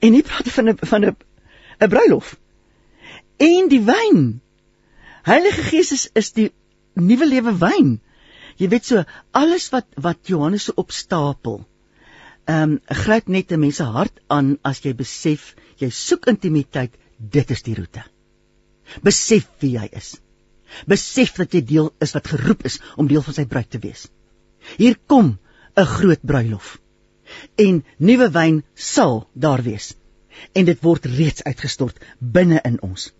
en nie praat van 'n van 'n 'n bruilof en die wyn. Heilige Gees is, is die nuwe lewe wyn. Jy weet so alles wat wat Johannes so opstapel. Ehm um, gryp net 'n mens se hart aan as jy besef jy soek intimiteit, dit is die roete. Besef wie jy is. Besef dat jy deel is wat geroep is om deel van sy bruid te wees. Hier kom 'n groot bruilof. En nuwe wyn sal daar wees. En dit word reeds uitgestort binne in ons.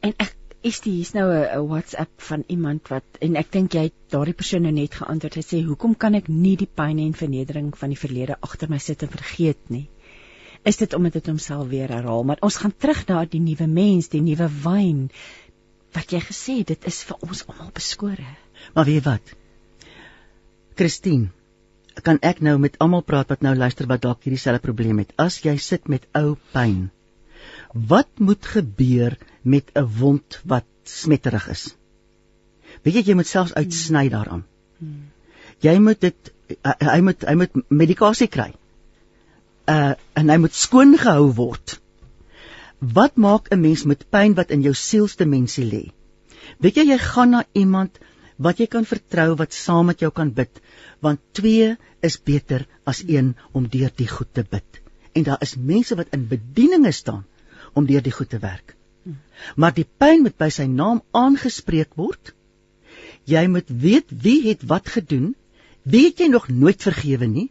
En ek is die hier's nou 'n WhatsApp van iemand wat en ek dink jy het daardie persoon nou net geantwoord. Hy sê hoekom kan ek nie die pyn en vernedering van die verlede agter my sit en vergeet nie? Is dit omdat dit homself weer herhaal? Maar ons gaan terug na die nuwe mens, die nuwe wyn wat jy gesê het, dit is vir ons almal beskore. Maar weet wat? Christine, kan ek nou met almal praat wat nou luister wat dalk hierdie selfe probleem het? As jy sit met ou pyn, wat moet gebeur met 'n wond wat smetterig is? Weet jy jy moet selfs uitsny daaraan. Jy moet dit hy moet hy moet medikasie kry. Uh en hy moet skoon gehou word. Wat maak 'n mens met pyn wat in jou sielsdimensie lê? Weet jy jy gaan na iemand wat jy kan vertrou wat saam met jou kan bid, want twee is beter as een om deur die goed te bid. En daar is mense wat in bedieninge staan om deur die goed te werk. Maar die pyn moet by sy naam aangespreek word. Jy moet weet wie het wat gedoen. Weet jy nog nooit vergewe nie?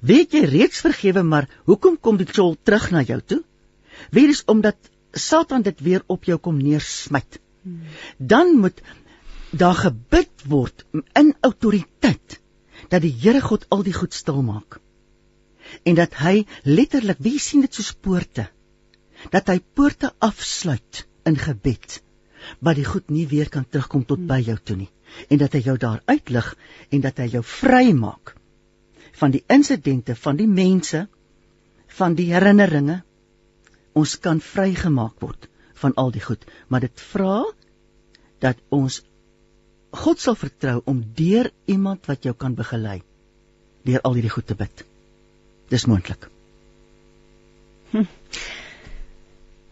Weet jy reeds vergewe, maar hoekom kom dit sou terug na jou toe? Weer is omdat Satan dit weer op jou kom neersmyt. Dan moet daar gebid word in autoriteit dat die Here God al die goed stil maak. En dat hy letterlik, wie sien dit soos poorte? Dat hy poorte afsluit in gebed maar die goed nie weer kan terugkom tot by jou toe nie en dat hy jou daar uitlig en dat hy jou vry maak van die insidente van die mense van die herinneringe. Ons kan vrygemaak word van al die goed maar dit vra dat ons God sal vertrou om deur iemand wat jou kan begelei deur al hierdie goed te bid. Dis moontlik. Hm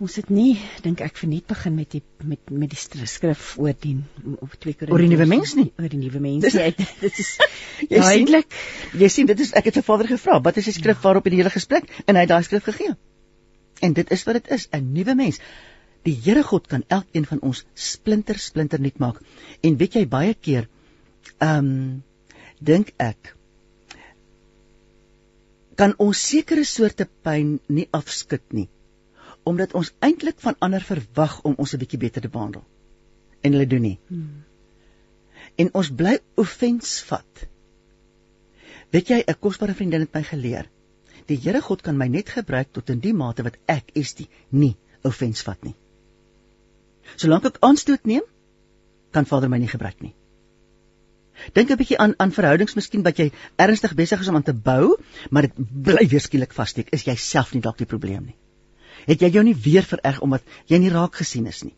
ons het nie dink ek verniet begin met die met met die skrif oor die of twee keer oor die nuwe mens nie. Oor die nuwe mens dis, ja, dit is [laughs] duidelik. jy sien dit is ek het sy vader gevra wat is die skrif ja. waarop in die hele gesprek? En hy het daai skrif gegee. En dit is wat dit is 'n nuwe mens. Die Here God kan elkeen van ons splinter splinter nuut maak. En weet jy baie keer ehm um, dink ek kan ons sekere soorte pyn nie afskud nie omdat ons eintlik van ander verwag om ons 'n bietjie beter te behandel. En hulle doen nie. Hmm. En ons bly offens vat. Weet jy, 'n kosbare vriendin het my geleer. Die Here God kan my net gebruik tot in die mate wat ek is die nie offens vat nie. Solank ek aanstoot neem, kan Vader my nie gebruik nie. Dink 'n bietjie aan aan verhoudings miskien wat jy ernstig besig is om aan te bou, maar dit bly weer skielik vassteek. Is jy self nie dalk die probleem nie? Het jy jou nie weer vererg omdat jy nie raak gesien is nie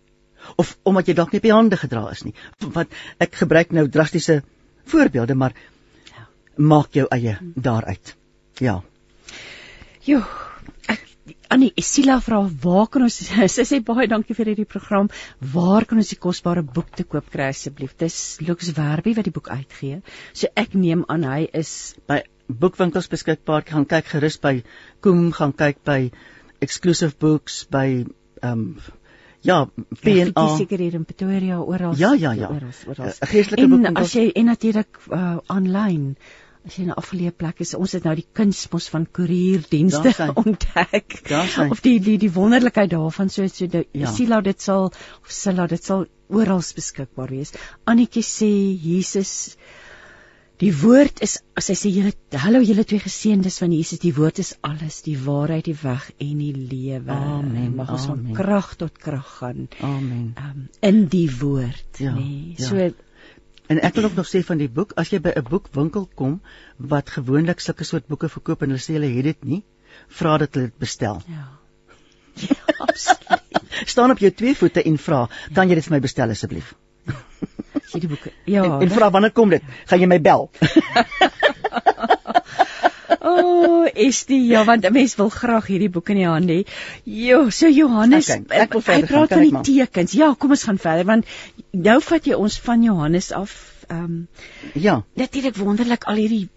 of omdat jy dalk nie op die hande gedra is nie. Want ek gebruik nou drastiese voorbeelde, maar ja. maak jou eie daaruit. Ja. Jo, ek Annie, Sila vra waar kan ons [laughs] sy sê baie dankie vir hierdie program. Waar kan ons die kosbare boek te koop kry asseblief? Dis Lux Werby wat die boek uitgee. So ek neem aan hy is by boekwinkels beskikbaar. Gaan kyk gerus by Koem, gaan kyk by Exclusive Books by ehm um, ja, PNA. Ja, seker hier in Pretoria oral. Ja, ja, ja. Oral, oral. Uh, geestelike boekwinkels. En as jy en natuurlik aanlyn uh, as jy 'n afgeleë plek is, ons het nou die kunsmos van koerierdienste [laughs] ontdek. Of die die die wonderlikheid daarvan so so die ja. Sila dit sal of Sila dit sal oral beskikbaar wees. Annetjie sê Jesus Die woord is as hy sê julle hallo julle twee geseëndes van Jesus die woord is alles die waarheid die weg en die lewe. Amen. Mag ons van krag tot krag gaan. Amen. Um, in die woord, ja, nee. Ja. So en ek wil ook nog sê van die boek as jy by 'n boekwinkel kom wat gewoonlik sulke soort boeke verkoop en hulle sê hulle het dit nie, vra dat hulle dit bestel. Ja. Ja, [laughs] absoluut. Staan op jou twee voete en vra, kan jy dit vir my bestel asseblief? Hierdie boeke. Ja. En, en vra wanneer kom dit? Gaan jy my bel? [laughs] O, oh, is die ja, want 'n mens wil graag hierdie boek in die hand hê. Jo, so Johannes, okay, ek wil verder praat van die tekens. Ja, kom ons gaan verder want nou vat jy ons van Johannes af. Ehm um, Ja. Natuurlik wonderlik al hierdie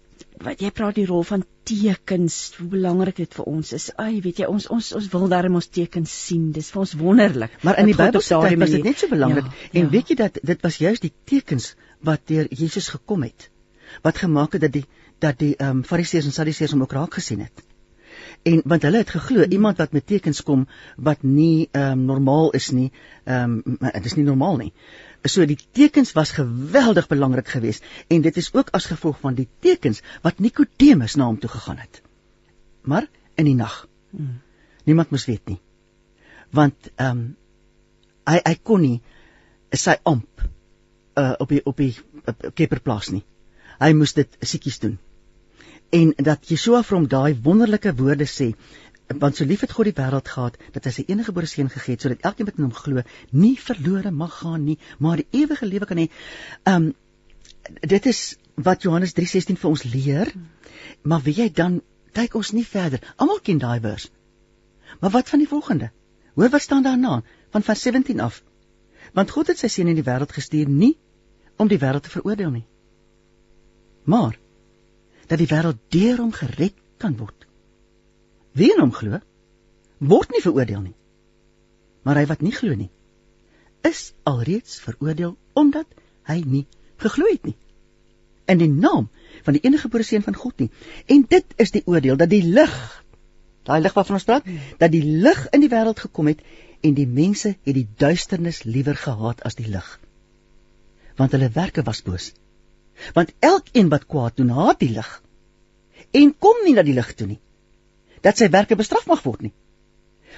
wat jy praat die rol van tekens, hoe belangrik dit vir ons is. Ai, weet jy, ons ons ons wil darem ons tekens sien. Dis vir ons wonderlik. Maar in die Bybel was dit net so belangrik. Ja, en ja. weet jy dat dit was juist die tekens wat deur Jesus gekom het wat gemaak het dat die dat die ehm um, Fariseërs en Sadduseërs hom ook raak gesien het. En want hulle het geglo hmm. iemand wat met tekens kom wat nie ehm um, normaal is nie, ehm um, dit is nie normaal nie. So die tekens was geweldig belangrik geweest en dit is ook as gevolg van die tekens wat Nikodemus na hom toe gegaan het. Maar in die nag. Hmm. Niemand moes weet nie. Want ehm um, hy hy kon nie sy amp uh, op die op die keperplaas nie. Hy moes dit siekies doen. En dat Yeshua vir hom daai wonderlike woorde sê, want so lief het God die wêreld gehad dat hy sy enige gebore seun gegee het sodat elkeen wat in hom glo nie verlore mag gaan nie maar die ewige lewe kan hê. Um dit is wat Johannes 3:16 vir ons leer. Maar wie jy dan kyk ons nie verder. Almal ken daai vers. Maar wat van die volgende? Hoor wat staan daarna van vers 17 af. Want God het sy seun in die wêreld gestuur nie om die wêreld te veroordeel nie. Maar dat die wêreld deur hom gered kan word. Wie in hom glo, word nie veroordeel nie. Maar hy wat nie glo nie, is alreeds veroordeel omdat hy nie geglo het nie. In die naam van die enige gebore seun van God nie. En dit is die oordeel dat die lig, daai lig waarvan ons praat, dat die lig in die wêreld gekom het en die mense het die duisternis liewer gehaat as die lig. Want hulle werke was boos. Want elkeen wat kwaad doen, haat die lig en kom nie na die lig toe nie dat sy werke bestraf mag word nie.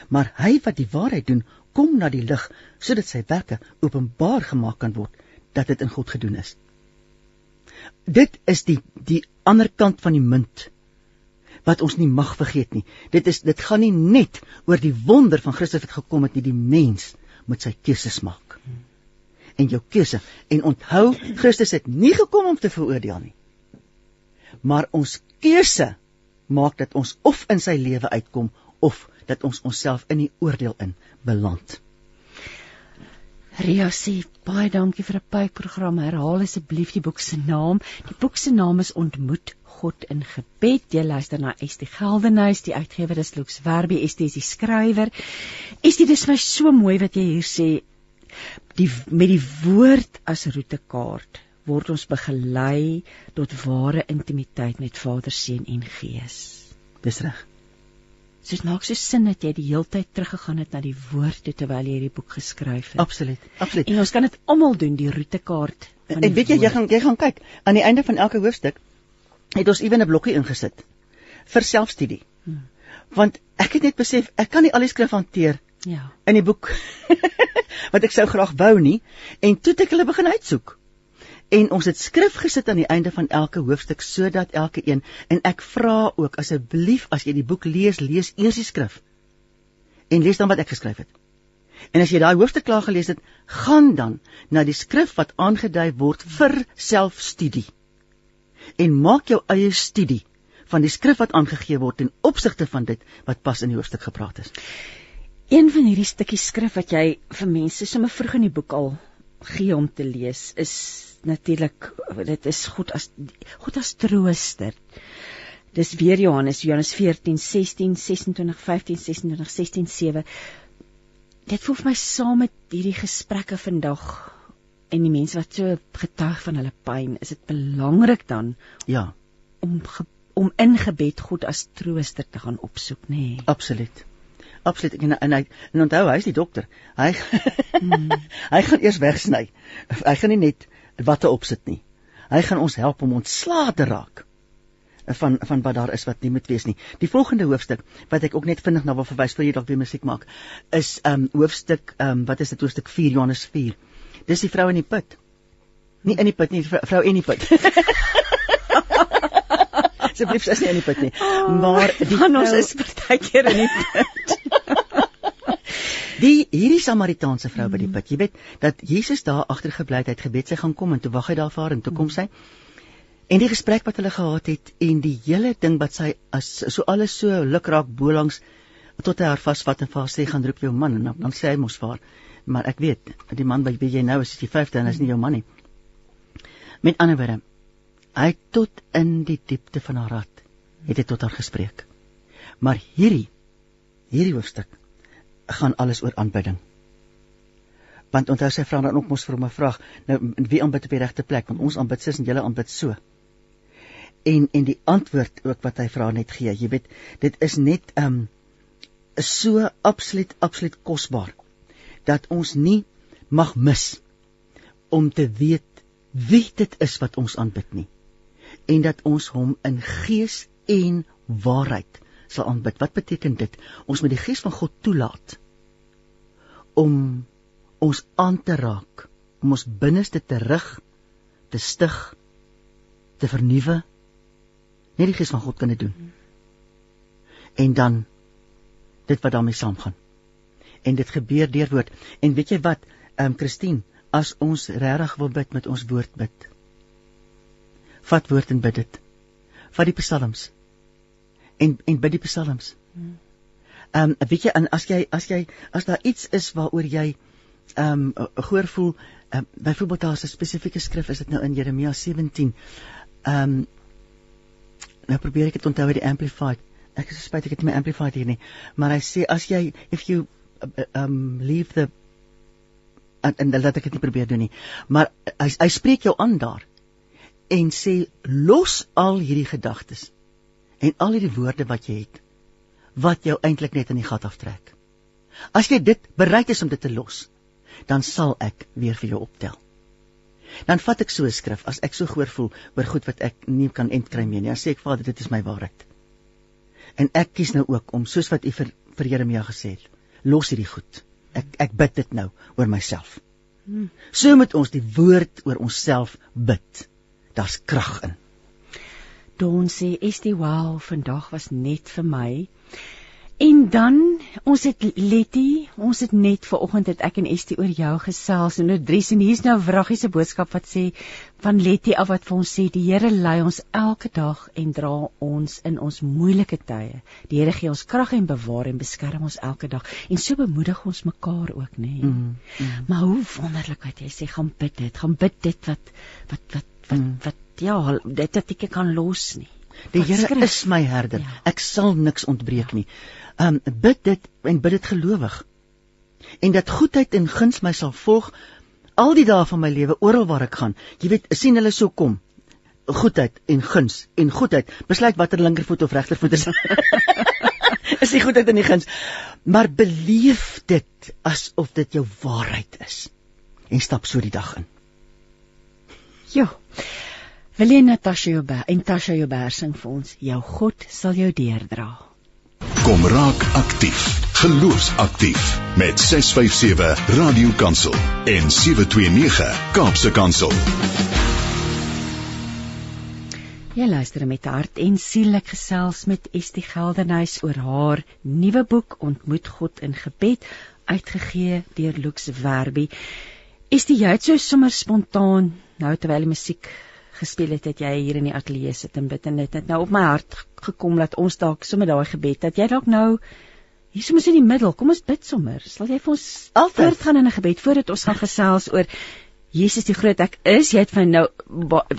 Maar hy wat die waarheid doen, kom na die lig sodat sy werke openbaar gemaak kan word dat dit in God gedoen is. Dit is die die ander kant van die munt wat ons nie mag vergeet nie. Dit is dit gaan nie net oor die wonder van Christus wat gekom het nie, die mens moet sy keuses maak. En jou keuse en onthou Christus het nie gekom om te veroordeel nie. Maar ons keuse maak dat ons of in sy lewe uitkom of dat ons onsself in die oordeel in beland. Ria sê baie dankie vir 'n pyprogram. Herhaal asseblief die boek se naam. Die boek se naam is Ontmoet God in gebed. Jy luister na Estie Geldenhuys, die uitgewer is Lux Werby, Estie is die skrywer. Estie, dis my so mooi wat jy hier sê die met die woord as roetekaart word ons begelei tot ware intimiteit met Vader, Seun en Gees. Dis reg. Dit maak so sin dat jy die hele tyd teruggegaan het na die woord toe terwyl jy hierdie boek geskryf het. Absoluut. Absoluut. En ons kan dit almal doen, die roetekaart. En weet jy, jy gaan jy gaan kyk aan die einde van elke hoofstuk het ons ewen 'n blokkie ingesit vir selfstudie. Hmm. Want ek het net besef ek kan nie al die skrif hanteer ja. in die boek [laughs] wat ek sou graag wou nie en toe het ek hulle begin uitsoek en ons het skrif gesit aan die einde van elke hoofstuk sodat elke een en ek vra ook asseblief as jy die boek lees, lees eers die skrif en lees dan wat ek geskryf het. En as jy daai hoofstuk klaar gelees het, gaan dan na die skrif wat aangedui word vir selfstudie. En maak jou eie studie van die skrif wat aangegee word in opsigte van dit wat pas in die hoofstuk gepraat is. Een van hierdie stukkies skrif wat jy vir mense sommer vroeg in die boek al gee om te lees is natuurlik dit is goed as goed as trooster. Dis weer Johannes Johannes 14 16 26 15 26 16 7 dit voel vir my saam met hierdie gesprekke vandag en die mense wat so getuig van hulle pyn, is dit belangrik dan ja om om in gebed God as trooster te gaan opsoek, nê? Nee. Absoluut. Absoluut. En en hy en onthou, hy's die dokter. Hy hmm. [laughs] hy gaan eers wegsny. Hy gaan nie net watte opsit nie. Hy gaan ons help om ontslae te raak van van wat daar is wat nie moet wees nie. Die volgende hoofstuk wat ek ook net vinnig na wil verwys vir jy dalk weer musiek maak, is um hoofstuk um wat is dit hoofstuk 4 Johannes 4. Dis die vrou in die put. Nie in die put nie, vrou in die put. [laughs] Asseblief is nie in die put nie. Oh, [laughs] maar die van ons is partykeer in die put. [laughs] Die hierdie Samaritaanse vrou by die put, jy weet dat Jesus daar agtergebly het, hy het gebed, sy gaan kom en toe wag hy daar vir haar en toe kom sy. Mm. En die gesprek wat hulle gehad het en die hele ding wat sy as so alles so lukraak bo langs tot hy haar vasvat en vir haar sê gaan roep jou man en dan, dan sê hy mos vir haar maar ek weet die man wat jy nou is is die 5de en is nie jou man nie. Met ander woorde hy tot in die diepte van haar hart het hy tot haar gespreek. Maar hierdie hierdie hoofstuk gaan alles oor aanbidding. Want onthou sy vra dan ook mos vir hom 'n vraag, nou wie aanbid op die regte plek want ons aanbid sis en julle aanbid so en en die antwoord ook wat hy vra net gee. Jy weet, dit is net um is so absoluut absoluut kosbaar dat ons nie mag mis om te weet wie dit is wat ons aanbid nie en dat ons hom in gees en waarheid sal aanbid. Wat beteken dit? Ons moet die gees van God toelaat om ons aan te raak, om ons binneste te rig, te stig, te vernuwe net die gees van God kan dit doen. En dan dit wat daarmee saamgaan. En dit gebeur deur woord. En weet jy wat, ehm um, Christine, as ons regtig wil bid met ons woord bid. Vat woord en bid dit. Vat die psalms. En en bid die psalms. Ehm um, weet jy en as jy as jy as daar iets is waaroor jy ehm um, gehoor voel, um, byvoorbeeld daar is 'n spesifieke skrif, is dit nou in Jeremia 17. Ehm um, nou probeer ek dit onthou uit die amplified. Ek is spyt ek het nie my amplified hier nie, maar hy sê as jy if you uh, um leave the en, en laat ek dit nie probeer doen nie. Maar hy hy spreek jou aan daar en sê los al hierdie gedagtes en al hierdie woorde wat jy het wat jou eintlik net in die gat aftrek. As jy dit bereid is om dit te los, dan sal ek weer vir jou optel dan vat ek so 'n skrif as ek so gehoor voel oor goed wat ek nie kan entkry meer nie. Dan sê ek Vader, dit is my waarheid. En ek kies nou ook om soos wat U vir, vir Jeremia gesê het, los hierdie goed. Ek ek bid dit nou oor myself. Hmm. So moet ons die woord oor onsself bid. Daar's krag in. Don sê, "Is die wow vandag was net vir my." En dan ons het Letty, ons het net ver oggend het ek en Estie oor jou gesels en nou Dries en hier's nou 'n wraggie se boodskap wat sê van Letty af wat vir ons sê die Here lei ons elke dag en dra ons in ons moeilike tye. Die Here gee ons krag en bewaar en beskerm ons elke dag en so bemoedig ons mekaar ook, nê. Nee. Mm, mm. Maar hoe wonderlik wat jy sê gaan bid dit, gaan bid dit wat wat wat wat, mm. wat ja, dit wat ek kan los nie. Die Here is my herder. Ja. Ek sal niks ontbreek ja. nie um bid dit en bid dit gelowig. En dat goedheid en guns my sal volg al die dae van my lewe oral waar ek gaan. Jy weet, sien hulle so kom. Goedheid en guns en goedheid. Besluit watter linkervoet of regtervoet is. [laughs] is die goedheid en die guns. Maar beleef dit asof dit jou waarheid is. En stap so die dag in. Ja. Willie Natasha Jobe, en Natasha Jobe sing vir ons, jou God sal jou deerdra. Kom raak aktief. Geloofsaktief met 657 Radio Kansel en 729 Kaapse Kansel. Jy luister met hart en siel ek gesels met Estie Geldenhuys oor haar nuwe boek Ontmoet God in Gebed uitgegee deur Lux Werby. Dit jy het so sommer spontaan nou terwyl die musiek gespeel het het jy hier in die ateljee sit en bid en dit het nou op my hart gekom dat ons dalk sommer daai gebed dat jy dalk nou hier sommer in die middel. Kom ons bid sommer. Sal jy vir ons altyd. gaan in 'n gebed voordat ons gaan gesels oor Jesus die groot. Ek is jy het van nou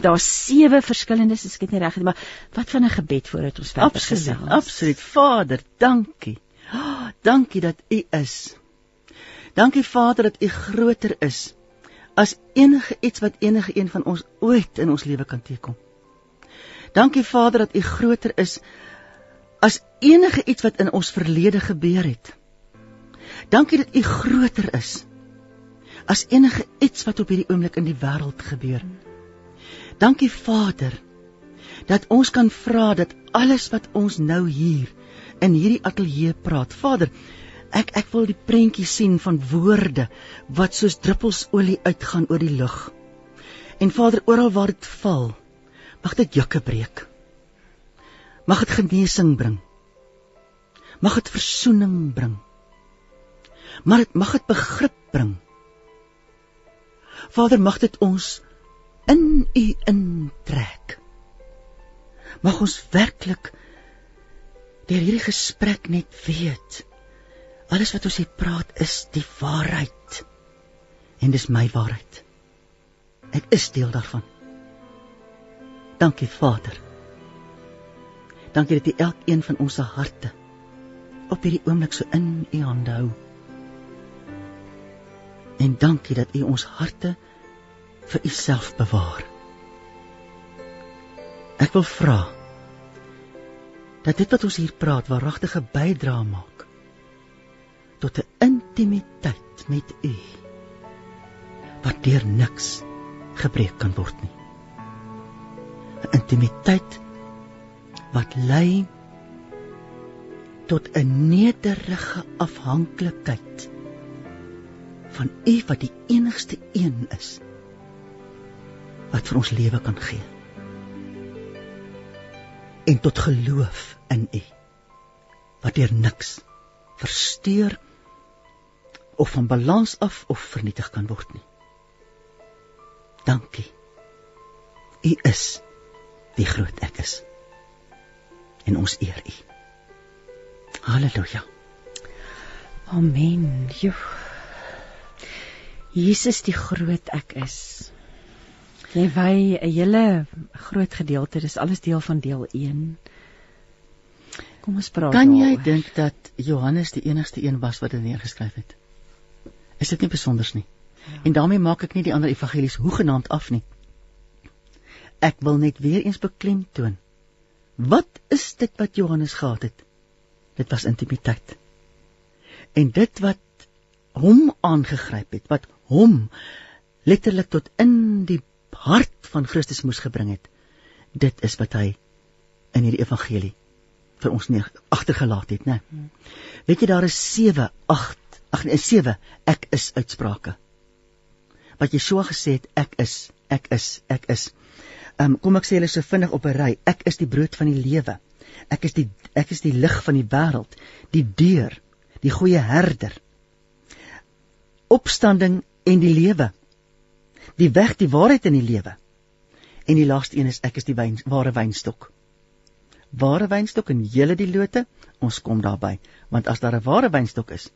daar's sewe verskillendes as ek dit nie reg het maar wat van 'n gebed voordat ons verder gesels? absoluut. Vader dankie. Oh, [gasps] dankie dat u is. Dankie Vader dat u groter is as enige iets wat enige een van ons ooit in ons lewe kan teekom. Dankie Vader dat U groter is as enige iets wat in ons verlede gebeur het. Dankie dat U groter is as enige iets wat op hierdie oomblik in die wêreld gebeur. Dankie Vader dat ons kan vra dat alles wat ons nou hier in hierdie ateljee praat. Vader, Ek ek wil die prentjie sien van woorde wat soos druppels olie uitgaan oor die lug. En Vader, oral waar dit val, mag dit jukke breek. Mag dit genesing bring. Mag dit verzoening bring. Maar dit mag dit begrip bring. Vader, mag dit ons in U intrek. Mag ons werklik deur hierdie gesprek net weet Alles wat ons hier praat is die waarheid. En dis my waarheid. Ek is deel daarvan. Dankie Vader. Dankie dat U elkeen van ons se harte op hierdie oomblik so in U hande hou. En dankie dat U ons harte vir U self bewaar. Ek wil vra dat dit wat ons hier praat waaragtige bydrae maak tot 'n intimiteit met U wat deur niks gebreek kan word nie. 'n Intimiteit wat lei tot 'n nederige afhanklikheid van U wat die enigste een is wat vir ons lewe kan gee. En tot geloof in U wat deur niks versteur of van balans af of vernietig kan word nie. Dankie. U is die groot ek is. En ons eer U. Halleluja. Amen. Jo. Jesus die groot ek is. Jy wy 'n hele groot gedeelte, dis alles deel van deel 1. Kom ons praat. Kan jy dink dat Johannes die enigste een was wat dit neergeskryf het? Is dit nie besonders nie. Ja. En daarmee maak ek nie die ander evangelies hoegenaamd af nie. Ek wil net weer eens beklemtoon. Wat is dit wat Johannes gehad het? Dit was intimiteit. En dit wat hom aangegryp het, wat hom letterlik tot in die hart van Christus moes gebring het, dit is wat hy in hierdie evangelie vir ons neer agtergelaat het, né? Hmm. Weet jy daar is 7, 8 ag nee 7 ek is uitsprake. Wat so gesê het ek is ek is ek is. Um, kom ek sê hulle so vinnig op 'n ry ek is die brood van die lewe. Ek is die ek is die lig van die wêreld die deur die goeie herder. Opstanding en die lewe. Die weg die waarheid in die lewe. En die laaste een is ek is die wyn, ware wynstok. Ware wynstok en julle die lote ons kom daarby. Want as daar 'n ware wynstok is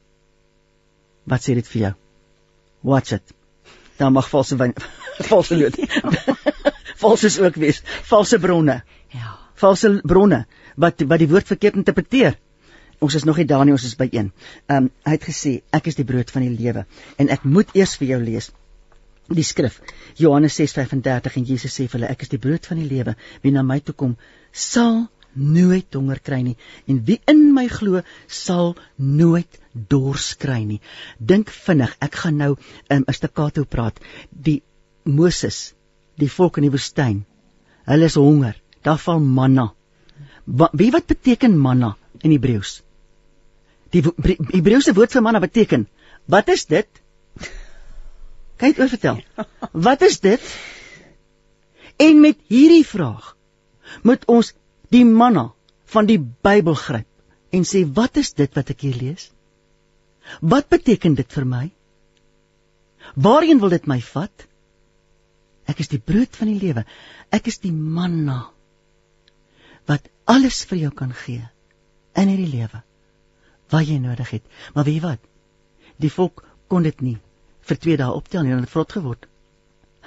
Wat sê dit vir jou? Watch it. Dan mag valse wyn [laughs] valse lood. [laughs] Valses ook wees. Valse bronne. Ja. Valse bronne wat wat die woord verkeerd interpreteer. Ons is nog nie daar nie, ons is by 1. Ehm um, hy het gesê ek is die brood van die lewe en ek moet eers vir jou lees die skrif Johannes 6:35 en Jesus sê vir hulle ek is die brood van die lewe wie na my toe kom sal nooit honger kry nie en wie in my glo sal nooit dors kry nie. Dink vinnig, ek gaan nou um, 'n staccato praat. Die Moses, die volk in die woestyn. Hulle is honger. Daar val manna. Wa, wie wat beteken manna in Hebreëus? Die Hebreëse woord vir manna beteken wat is dit? Kyk oor vertel. [laughs] Wat is dit? En met hierdie vraag moet ons die manna van die Bybel gryp en sê wat is dit wat ek hier lees? Wat beteken dit vir my? Waarheen wil dit my vat? Ek is die brood van die lewe. Ek is die manna wat alles vir jou kan gee in hierdie lewe wat jy nodig het. Maar weet jy wat? Die volk kon dit nie vir 2 dae optel nie, hulle het vrot geword.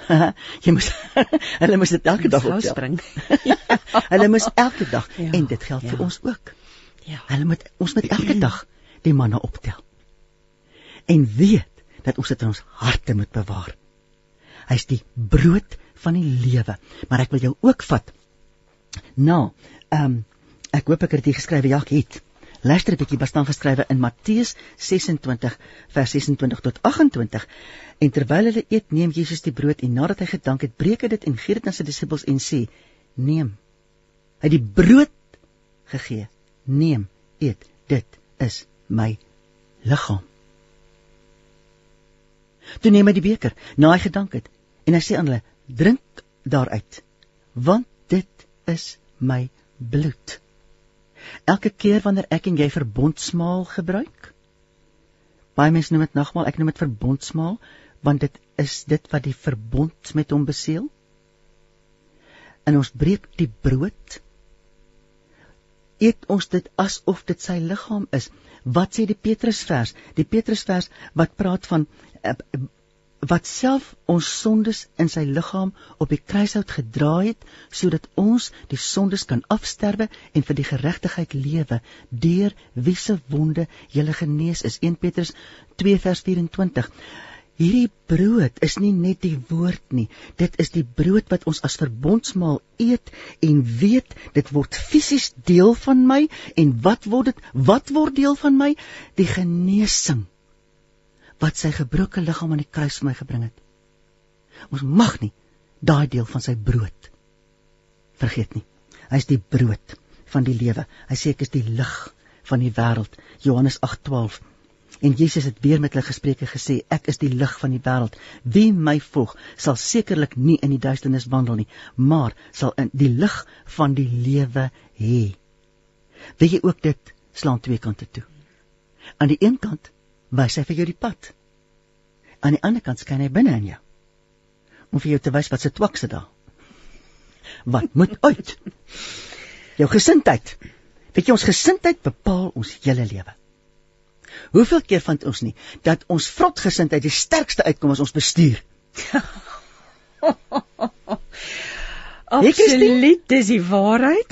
[laughs] jy moet [laughs] hulle moet dit elke dag optel. [laughs] hulle moet elke dag ja, en dit geld ja. vir ons ook. Ja. Hulle moet ons met elke dag die manne optel. En weet dat ons dit in ons harte moet bewaar. Hy's die brood van die lewe. Maar ek wil jou ook vat. Nou, ehm um, ek hoop ek het dit geskryf, ja, ek het. Luister 'n bietjie wat staan geskrywe in Matteus 26 vers 26 tot 28. En terwyl hulle eet, neem Jesus die brood en nadat hy gedank het, breek hy dit en gee dit aan sy disippels en sê: "Neem." Hy het die brood gegee. Neem, eet. Dit is my liggaam. Toe neem hy die beker, na hy gedank het, en hy sê aan hulle: "Drink daaruit, want dit is my bloed." Elke keer wanneer ek en jy verbondsmaal gebruik, baie mense noem dit nagmaal, ek noem dit verbondsmaal, want dit is dit wat die verbond met hom beseël. En ons breek die brood. Eet ons dit asof dit sy liggaam is. Wat sê die Petrusvers? Die Petrusvers wat praat van uh, wat self ons sondes in sy liggaam op die kruishout gedra het sodat ons die sondes kan afsterwe en vir die geregtigheid lewe deur wie se wonde jy genees is. 1 Petrus 2 vers 24 Hierdie brood is nie net die woord nie dit is die brood wat ons as verbondsmaal eet en weet dit word fisies deel van my en wat word dit wat word deel van my? Die genesing wat sy gebroke liggaam aan die kruis vir my gebring het. Ons mag nie daai deel van sy brood vergeet nie. Hy is die brood van die lewe. Hy sê ek is die lig van die wêreld. Johannes 8:12. En Jesus het weer met hulle gespreek en gesê ek is die lig van die wêreld. Wie my volg, sal sekerlik nie in die duisternis wandel nie, maar sal in die lig van die lewe hê. Weet jy ook dit slaan twee kante toe. Aan die een kant wys hy vir jou die pad. Aan die ander kant skyn hy binne in jou. Om vir jou te wys wat se twakse daar. Wat moet uit? Jou gesindheid. Weet jy ons gesindheid bepaal ons hele lewe. Hoeveel keer vind ons nie dat ons vrotgesindheid die sterkste uitkom as ons bestuur? [laughs] Absoluut, dis die waarheid.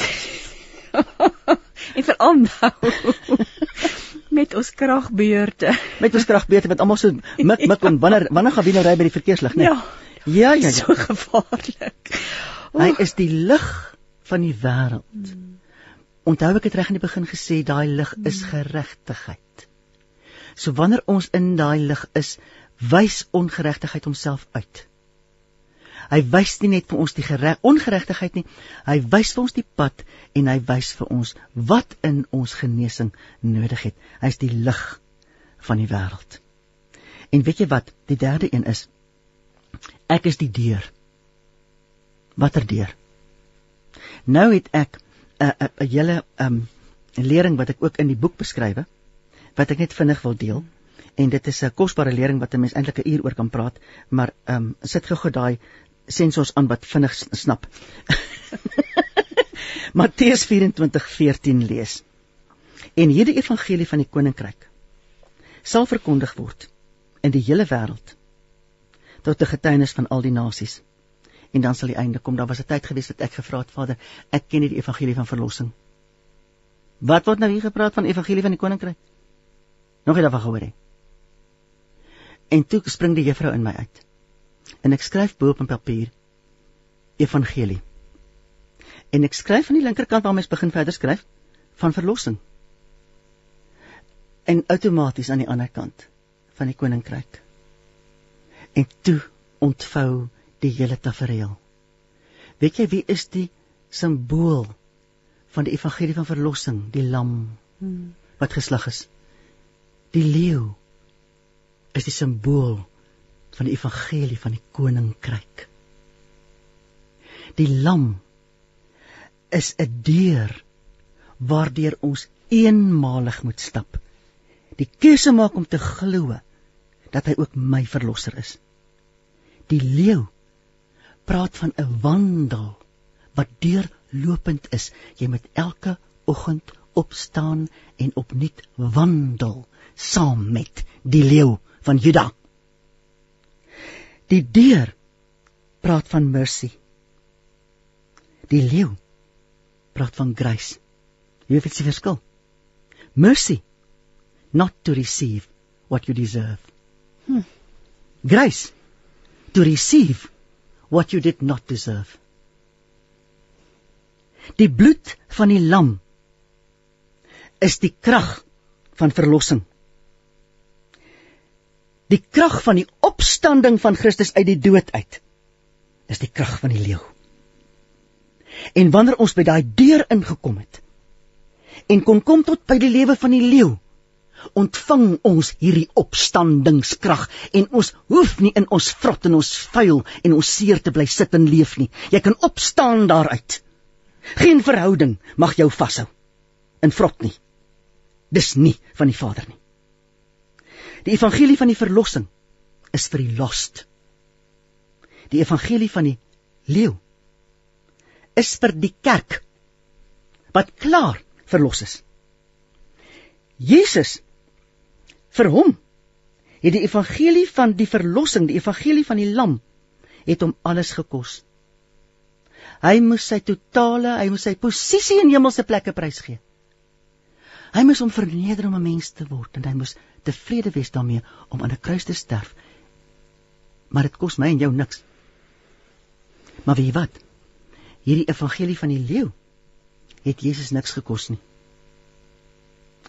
[laughs] en veral nou [laughs] met ons kragbeurte. Met ons kragbeurte wat almal so mik mik en wanneer wanneer gaan wie nou ry by die verkeerslig, né? Ja. Ja, ja, ja. [laughs] So gevaarlik. Hy is die lig van die wêreld. Hmm. Onthou ek het reg in die begin gesê daai lig is hmm. geregtigheid. So wanneer ons in daai lig is, wys ongeregtigheid homself uit. Hy wys nie net vir ons die gereg, ongeregtigheid nie, hy wys vir ons die pad en hy wys vir ons wat in ons genesing nodig het. Hy's die lig van die wêreld. En weet jy wat? Die derde een is ek is die deur. Watter deur? Nou het ek 'n uh, 'n uh, 'n hele um 'n lering wat ek ook in die boek beskryf wat ek net vinnig wil deel en dit is 'n kosbare lering wat 'n mens eintlik 'n uur oor kan praat maar um sit gou-gou daai sensors aan wat vinnig snap. [laughs] Matteus 24:14 lees. En hierdie evangelie van die koninkryk sal verkondig word in die hele wêreld tot 'n getuienis van al die nasies. En dan sal die einde kom. Daar was 'n tyd gewees dat ek gevra het, Vader, ek ken nie die evangelie van verlossing. Wat word nou hier gepraat van evangelie van die koninkryk? Nog nie daarvan gehoor nie. En toe spring die juffrou in my uit en ek skryf bo op 'n papier evangelie. En ek skryf aan die linkerkant waar mens begin verder skryf van verlossing. En outomaties aan die ander kant van die koninkryk. En toe ontvou die hele tafereel. Weet jy wie is die simbool van die evangelie van verlossing, die lam hmm. wat geslag is? Die leeu is die simbool van die evangelie van die koninkryk. Die lam is 'n deur waardeur ons eenmalig moet stap die keuse maak om te glo dat hy ook my verlosser is. Die leeu praat van 'n wandel wat deurlopend is. Jy moet elke oggend opstaan en opnuut wandel saam met die leeu van Juda. Die deur praat van mercy. Die leeu praat van grace. Jy weet die verskil? Mercy not to receive what you deserve. Hmm. Grace to receive what you did not deserve. Die bloed van die lam is die krag van verlossing. Die krag van die opstanding van Christus uit die dood uit is die krag van die leeu. En wanneer ons by daai deur ingekom het en kon kom tot by die lewe van die leeu, ontvang ons hierdie opstandingskrag en ons hoef nie in ons vrot en ons vuil en ons seer te bly sit en leef nie. Jy kan opstaan daaruit. Geen verhouding mag jou vashou in vrot nie. Dis nie van die Vader nie. Die evangelie van die verlossing is vir die lost. Die evangelie van die leeu is vir die kerk wat klaar verlos is. Jesus vir hom het die evangelie van die verlossing, die evangelie van die lam het hom alles gekos. Hy moes sy totale, hy moes sy posisie in hemelse plekke prysgee. Hy moes hom verneder om 'n mens te word en hy moes tevrede wees daarmee om aan 'n kruis te sterf. Maar dit kos my en jou niks. Maar weet jy wat? Hierdie evangelie van die leeu het Jesus niks gekos nie.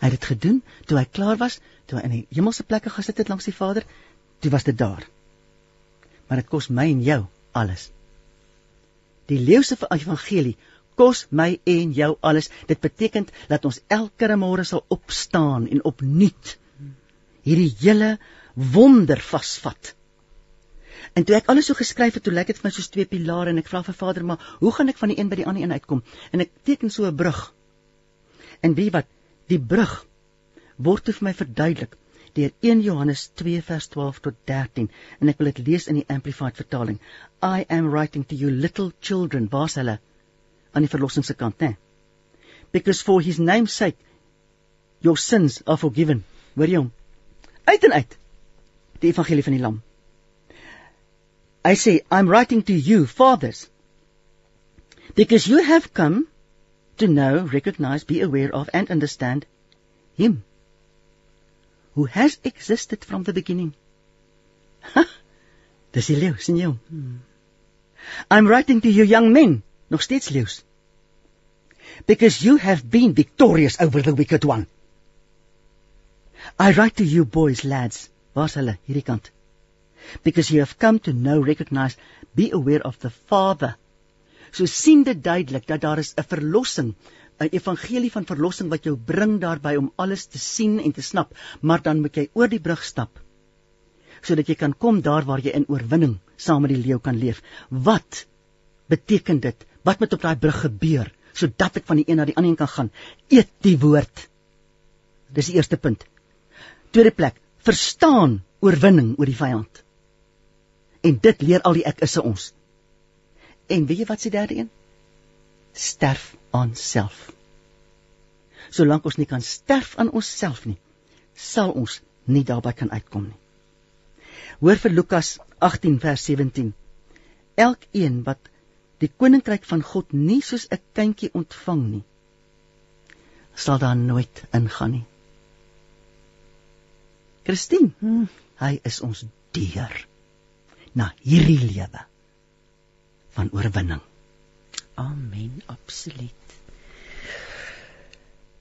Hy het dit gedoen toe hy klaar was, toe hy in die hemelse plekke gesit het langs die Vader, toe was dit daar. Maar dit kos my en jou alles. Die leeuse evangelie kos my en jou alles. Dit beteken dat ons elke môre sal opstaan en opnuut hierdie hele wonder vasvat. En toe ek alles so geskryf het, toe lyk dit vir my soos twee pilare en ek vra vir Vader, maar hoe gaan ek van die een by die ander een uitkom? En ek teken so 'n brug. En wie wat Die brug word vir my verduidelik deur 1 Johannes 2 vers 12 tot 13 en ek wil dit lees in die amplified vertaling. I am writing to you little children, waar's hulle aan die verlossing se kant, né? Because for his name's sake your sins are forgiven. Hoor jy hom? Uit en uit. Die evangelie van die lam. I say I'm writing to you fathers because you have come to know, recognize, be aware of, and understand Him who has existed from the beginning. Ha! [laughs] Dis die leeu, sien jy hom? Hmm. I'm writing to you young men, nog steeds leeu's. Because you have been victorious over the wicked one. I write to you boys, lads, waar's hulle hierdie kant? Because you have come to know, recognize, be aware of the Father So sien dit duidelik dat daar is 'n verlossing, 'n evangelie van verlossing wat jou bring daarby om alles te sien en te snap, maar dan moet jy oor die brug stap sodat jy kan kom daar waar jy in oorwinning saam met die leeu kan leef. Wat beteken dit? Wat moet op daai brug gebeur sodat ek van die een na die ander kan gaan? Eet die woord. Dis die eerste punt. Tweede plek, verstaan oorwinning oor die vyand. En dit leer al die ek is se ons. En weet jy wat se derde een? Sterf aan self. Solank ons nie kan sterf aan onsself nie, sal ons nie daarby kan uitkom nie. Hoor vir Lukas 18 vers 17. Elkeen wat die koninkryk van God nie soos 'n kindjie ontvang nie, sal daar nooit ingaan nie. Christine, hmm. hy is ons deur na hierdie lewe van oorwinning. Amen, absoluut.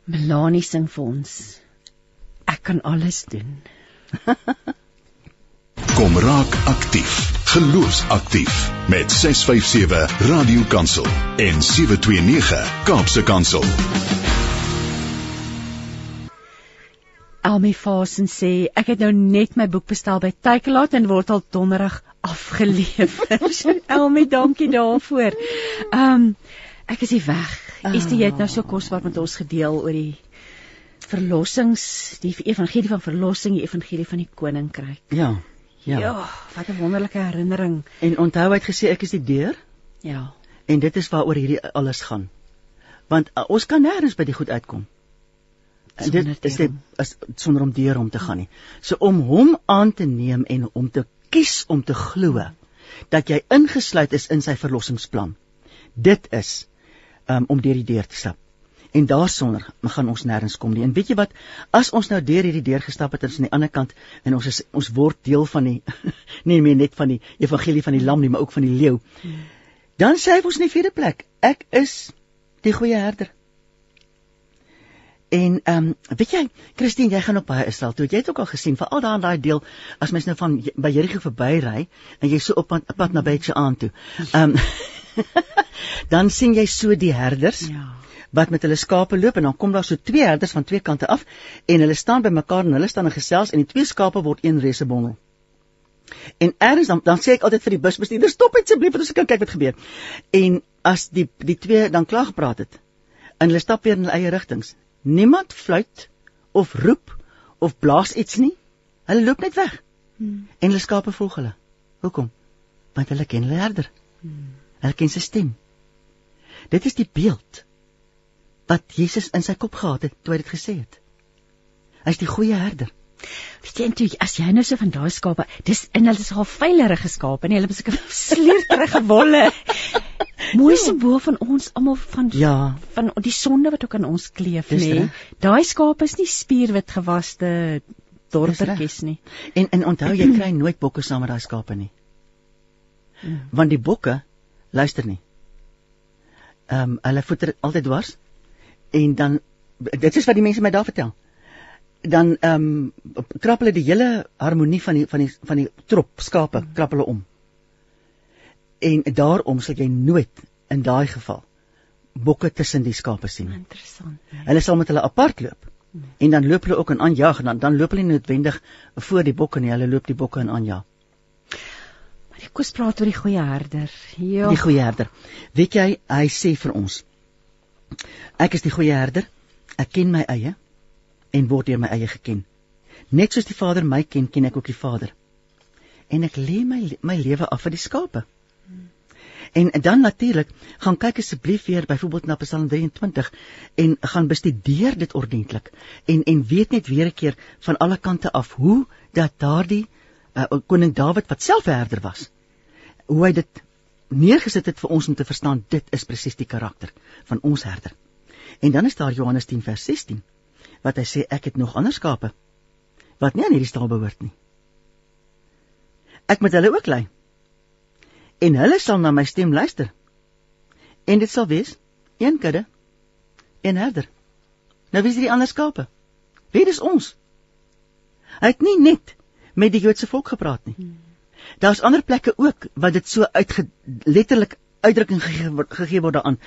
Melanie sing vir ons. Ek kan alles doen. [laughs] Kom raak aktief. Geloofsaktief met 657 Radio Kansel en 729 Kaapse Kansel. Almy Fasen sê ek het nou net my boek bestel by Takealot en word al donderdag afgelewer. Elmi, [laughs] dankie daarvoor. Ehm um, ek is hier weg. Is dit jy het nou so kosbaar met ons gedeel oor die verlossings, die evangelie van verlossing, die evangelie van die koninkryk. Ja. Ja. ja wat 'n wonderlike herinnering. En onthou hy het gesê ek is die deur. Ja. En dit is waaroor hierdie alles gaan. Want uh, ons kan nêrens by die goed uitkom. En dit is dit is sonder om deur hom te gaan nie. So om hom aan te neem en om te kies om te glo dat jy ingesluit is in sy verlossingsplan. Dit is um, om deur die deur te stap en daarsonder gaan ons nêrens kom nie. En weet jy wat? As ons nou deur hierdie deur gestap het en ons aan die ander kant en ons is ons word deel van die [laughs] nie meer net van die evangelie van die lam nie, maar ook van die leeu. Dan sê hy ons in die vierde plek, ek is die goeie herder. En ehm um, weet jy, Christine, jy gaan op baie Israel toe. Jy het ook al gesien daar in daai deel as mens nou van by Jericho verbyry en jy so op pad, pad na Bethse aan toe. Ehm um, [laughs] dan sien jy so die herders. Ja wat met hulle skape loop en dan kom daar so twee herders van twee kante af en hulle staan by mekaar en hulle staan in gesels en die twee skape word een resebondel. En eers dan dan sê ek altyd vir die busbestuurder stop asseblief want ons kan kyk wat gebeur. En as die die twee dan klaar gepraat het en hulle stap weer in hulle eie rigtings. Niemand fluit of roep of blaas iets nie. Hulle loop net weg. Hmm. En hulle skape volg hulle. Hoekom? Want hulle ken hulle herder. Hmm. Hulle ken sy stem. Dit is die beeld wat Jesus in sy kop gehad het toe hy dit gesê het. Hy's die goeie herder. Weet jy eintlik as jy nou so van daai skape, dis in hulle is al veilige skape en hulle het seker sleerterige wolle. [laughs] Mooi ja. simbool van ons almal van ja. van die sonde wat ook aan ons kleef nê. Daai skape is nie spierwit gewaste dorpertjies nie. En en onthou jy kry nooit bokke saam met daai skape nie. Mm. Want die bokke luister nie. Ehm um, hulle voeter altyd dwars en dan dit is wat die mense my daar vertel. Dan ehm um, krap hulle die hele harmonie van die van die van die trop skape krap hulle om. En daarom sal jy nooit in daai geval bokke tussen die skape sien. Interessant. Nee. Hulle sal met hulle apart loop. Hmm. En dan loop hulle ook in aanjag en dan dan loop hulle nie noodwendig voor die bokke nie, hulle loop die bokke in aanjag. Maar ek kos praat oor die goeie herder. Ja. Die goeie herder. Weet jy, hy sê vir ons Ek is die goeie herder. Ek ken my eie en word deur my eie geken. Net soos die Vader my ken, ken ek ook die Vader. En ek lê my my lewe af vir die skape. En dan natuurlik, gaan kyk asseblief weer byvoorbeeld na Psalm 23 en gaan bestudeer dit ordentlik en en weet net weer 'n keer van alle kante af hoe dat daardie uh, koning Dawid wat self 'n herder was, hoe hy dit neergesit het vir ons om te verstaan dit is presies die karakter van ons herder. En dan is daar Johannes 10 vers 16 wat hy sê ek het nog ander skape wat nie aan hierdie stal behoort nie. Ek moet hulle ook lei. En hulle sal na my stem luister. En dit sal wees een kudde, een herder. Nou wie is die ander skape? Wie is ons? Hy het nie net met die Joodse volk gepraat nie. Hmm. Daar's ander plekke ook wat dit so uit letterlik uitdrukking gegee word, gegee word daaraan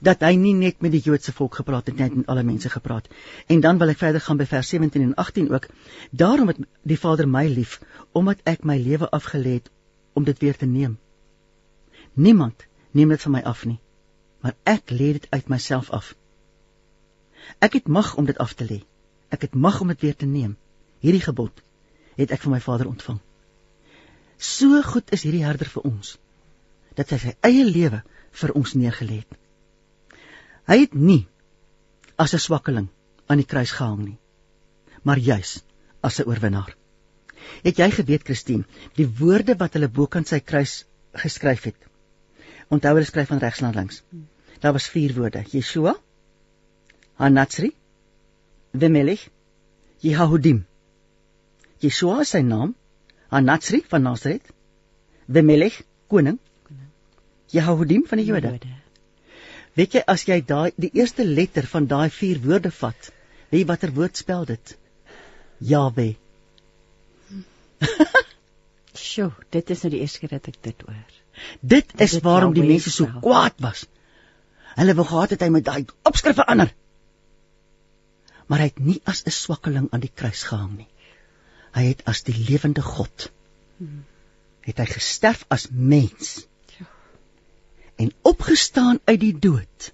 dat hy nie net met die Joodse volk gepraat het, net met alle mense gepraat. En dan wil ek verder gaan by vers 17 en 18 ook. Daarom het die Vader my lief omdat ek my lewe afgelê het om dit weer te neem. Niemand neem dit van my af nie, maar ek lê dit uit myself af. Ek het mag om dit af te lê. Ek het mag om dit weer te neem. Hierdie gebod het ek van my Vader ontvang. So goed is hierdie herder vir ons dat hy sy eie lewe vir ons neergelê het. Hy het nie as 'n swakkeling aan die kruis gehang nie, maar juis as 'n oorwinnaar. Het jy geweet, Christine, die woorde wat hulle bokant sy kruis geskryf het? Onthou hulle skryf van regs na links. Daar was vier woorde: Yeshua, Hanatsri, Vemelech, Jehudim. Yeshua is sy naam, Hanatsri van Nazareth, Vemelech koning, Jehudim van die Jode. Weet jy as jy daai die eerste letter van daai vier woorde vat, weet jy watter woord spel dit? Jahwe. [laughs] Sjoe, dit is nou die eerste keer dat ek dit hoor. Dit is dit waarom die mense so kwaad was. Hulle wou gehad het hy met daai opskrif verander. Maar hy het nie as 'n swakkeling aan die kruis gehang nie hy het as die lewende God het hy gesterf as mens en opgestaan uit die dood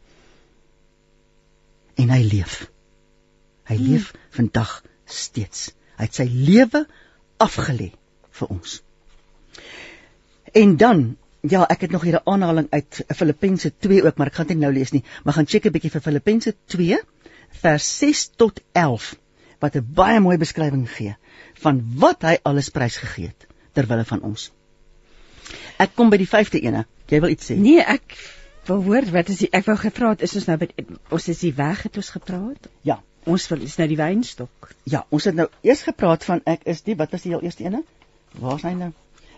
en hy leef Hy leef vandag steeds. Hy het sy lewe afgelê vir ons. En dan Ja, ek het nog hier 'n aanhaling uit Filippense 2 ook, maar ek gaan dit nou lees nie. Maar gaan check 'n bietjie vir Filippense 2 vers 6 tot 11 wat 'n baie mooi beskrywing gee van wat hy alles prysgegee het ter wille van ons. Ek kom by die 5de ene. Jy wil iets sê? Nee, ek wil hoor wat is die, ek wou gevra het is ons nou by ons is die weg het ons gepraat? Ja, ons wil is nou die wynstok. Ja, ons het nou eers gepraat van ek is die wat was die heel eerste ene? Waar's hy nou?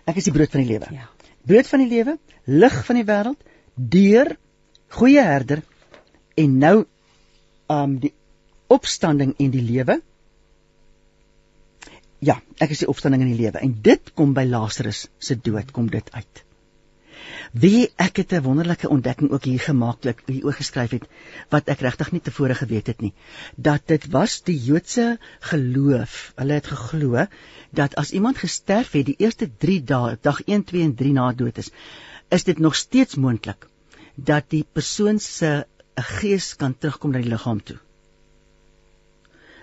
Ek is die brood van die lewe. Ja brood van die lewe, lig van die wêreld, deur goeie herder en nou um die opstanding en die lewe. Ja, ek is die opstanding en die lewe en dit kom by Lazarus se dood kom dit uit. Wie ek het 'n wonderlike ontdekking ook hier gemaak wat hier oorgeskryf het wat ek regtig nie tevore geweet het nie dat dit was die Joodse geloof. Hulle het geglo dat as iemand gesterf het die eerste 3 dae, dag 1, 2 en 3 na dood is, is dit nog steeds moontlik dat die persoon se gees kan terugkom na die liggaam toe.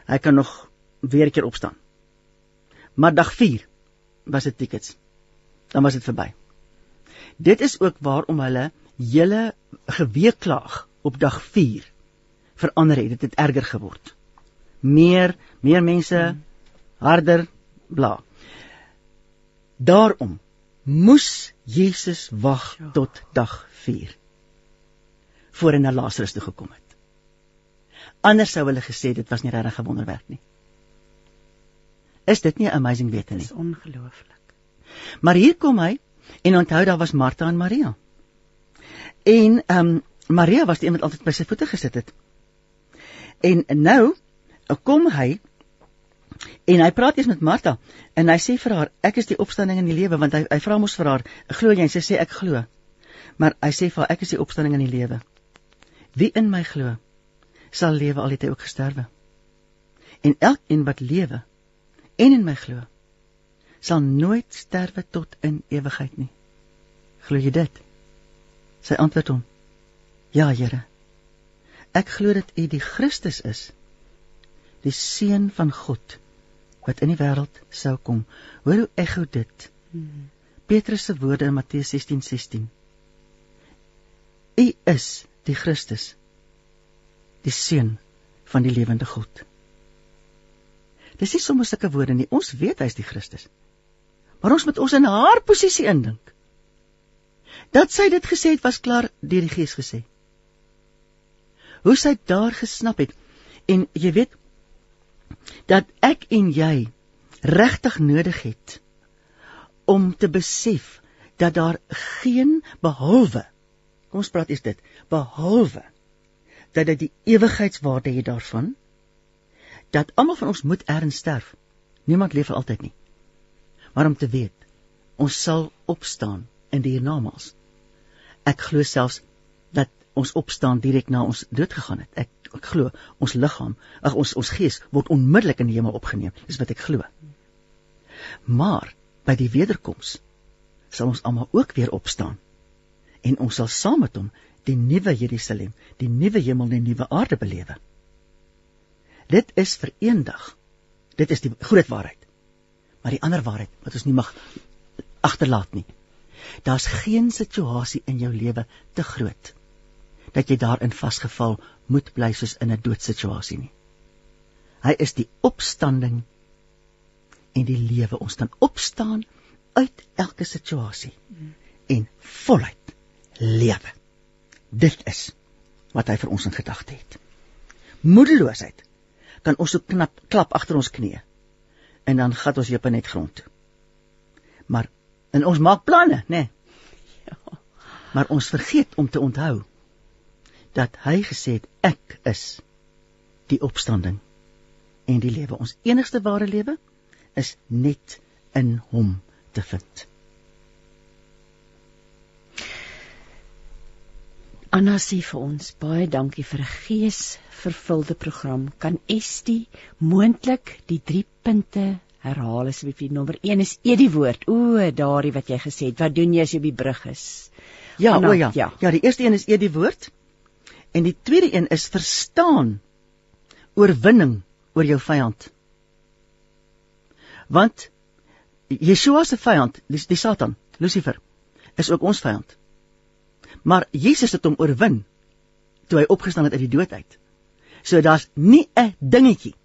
Hy kan nog weer 'n keer opstaan. Maar dag 4 was dit tickets. Dan was dit verby. Dit is ook waarom hulle hele geweeklaag op dag 4 verander het. Dit het erger geword. Meer, meer mense, harder, bla. Daarom moes Jesus wag ja. tot dag 4 voor hy na Lazarus toe gekom het. Anders sou hulle gesê dit was nie regtig 'n wonderwerk nie. Is dit nie amazing wete nie? Dis ongelooflik. Maar hier kom hy En onthou daar was Martha en Maria. En ehm um, Maria was die een wat altyd by sy voete gesit het. En nou kom hy en hy praat eers met Martha en hy sê vir haar ek is die opstanding en die lewe want hy hy vra mos vir haar glo jy en sy sê ek glo. Maar hy sê vir haar ek is die opstanding en die lewe. Wie in my glo sal lewe al het hy ook gesterwe. En elkeen wat lewe en in my glo sal nooit sterwe tot in ewigheid nie. Glo jy dit? Sy antwoord hom: Ja, Here. Ek glo dat U die Christus is, die seun van God wat in die wêreld sou kom. Hoor hoe ekho dit. Hmm. Petrus se woorde in Matteus 16:16. 16. U is die Christus, die seun van die lewende God. Dis nie sommer sulke woorde nie. Ons weet hy's die Christus. Maar ons moet ons in haar posisie indink. Dat sy dit gesê het was klaar deur die Gees gesê. Hoe sy daar gesnap het en jy weet dat ek en jy regtig nodig het om te besef dat daar geen behalwe kom ons praat eers dit behalwe dat dit die ewigheidswaarde het daarvan dat almal van ons moet erns sterf niemand leef vir altyd nie maar om te weet ons sal opstaan in die hiernamaals. Ek glo selfs dat ons opstaan direk na ons dood gegaan het. Ek ek glo ons liggaam, ag ons ons gees word onmiddellik in die hemel opgeneem. Dis wat ek glo. Maar by die wederkoms sal ons almal ook weer opstaan en ons sal saam met hom die nuwe Jerusalem, die nuwe hemel en die nuwe aarde belewe. Dit is vir eendag. Dit is die groot waarheid maar die ander waarheid wat ons nie mag agterlaat nie. Daar's geen situasie in jou lewe te groot dat jy daarin vasgeval moet bly soos in 'n doodsituasie nie. Hy is die opstanding en die lewe. Ons kan opstaan uit elke situasie en voluit lewe. Dit is wat hy vir ons in gedagte het. Moedeloosheid kan ons so knap klap agter ons knieë en dan gat ons heupe net grond toe. Maar en ons maak planne, nê? Nee. Ja. Maar ons vergeet om te onthou dat hy gesê het ek is die opstanding en die lewe. Ons enigste ware lewe is net in hom te vind. Anna sê vir ons baie dankie vir 'n geesvervulde program. Kan Estie moontlik die 3 punte herhaal asseblief. Nommer 1 is eet die woord. O, daardie wat jy gesê het. Wat doen jy as jy op die brug is? Ja, Anna, o ja. ja. Ja, die eerste een is eet die woord. En die tweede een is verstaan oorwinning oor jou vyand. Want Yeshua se vyand, die, die Satan, Lucifer, is ook ons vyand. Maar Jesus het hom oorwin toe hy opgestaan het uit die dood uit. So daar's nie 'n dingetjie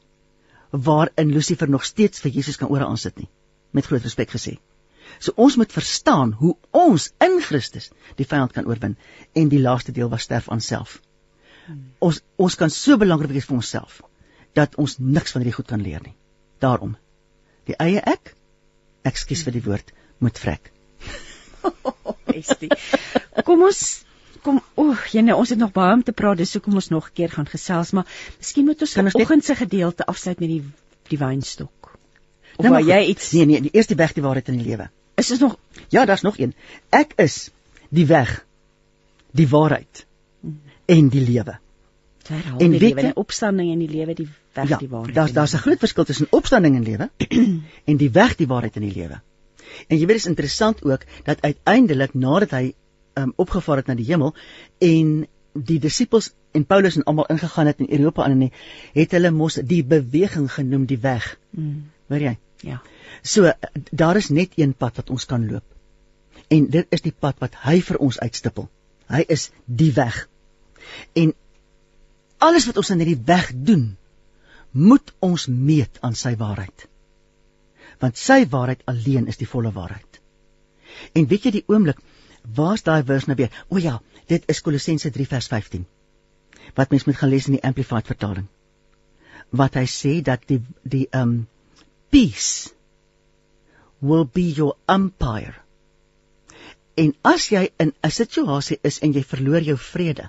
waarin Lucifer nog steeds vir Jesus kan ore aansit nie, met groot respek gesê. So ons moet verstaan hoe ons in Christus die vyand kan oorwin en die laaste deel was sterf aan self. Ons ons kan so belangrik wees vir onsself dat ons niks van hierdie goed kan leer nie. Daarom die eie ek, ekskuus vir die woord, moet vrek. Bestie. Kom ons kom o, jene ons het nog baie om te praat, dis hoekom ons nog 'n keer gaan gesels, maar miskien moet ons vanoggend se gedeelte afsluit met die die wynstok. Of nou, jy iets Nee nee, die eerste weg die waarheid in die lewe. Is ons nog Ja, daar's nog een. Ek is die weg, die waarheid en die lewe. En die lewe, die opstanding en die lewe, die weg, ja, die waarheid. Daar's daar's 'n groot verskil tussen opstanding en lewe [clears throat] en die weg, die waarheid en die lewe. En jy weet dit is interessant ook dat uiteindelik nadat hy um, opgevaar het na die hemel en die disippels en Paulus en almal ingegaan het in Europa aan en het hulle mos die beweging genoem die weg. Mm. Hoor jy? Ja. So daar is net een pad wat ons kan loop. En dit is die pad wat hy vir ons uitstippel. Hy is die weg. En alles wat ons in hierdie weg doen, moet ons meet aan sy waarheid want sy waarheid alleen is die volle waarheid. En weet jy die oomblik, waar's daai vers nou weer? O ja, dit is Kolossense 3 vers 15. Wat mens moet gaan lees in die amplified vertaling. Wat hy sê dat die die um peace will be your umpire. En as jy in 'n situasie is en jy verloor jou vrede,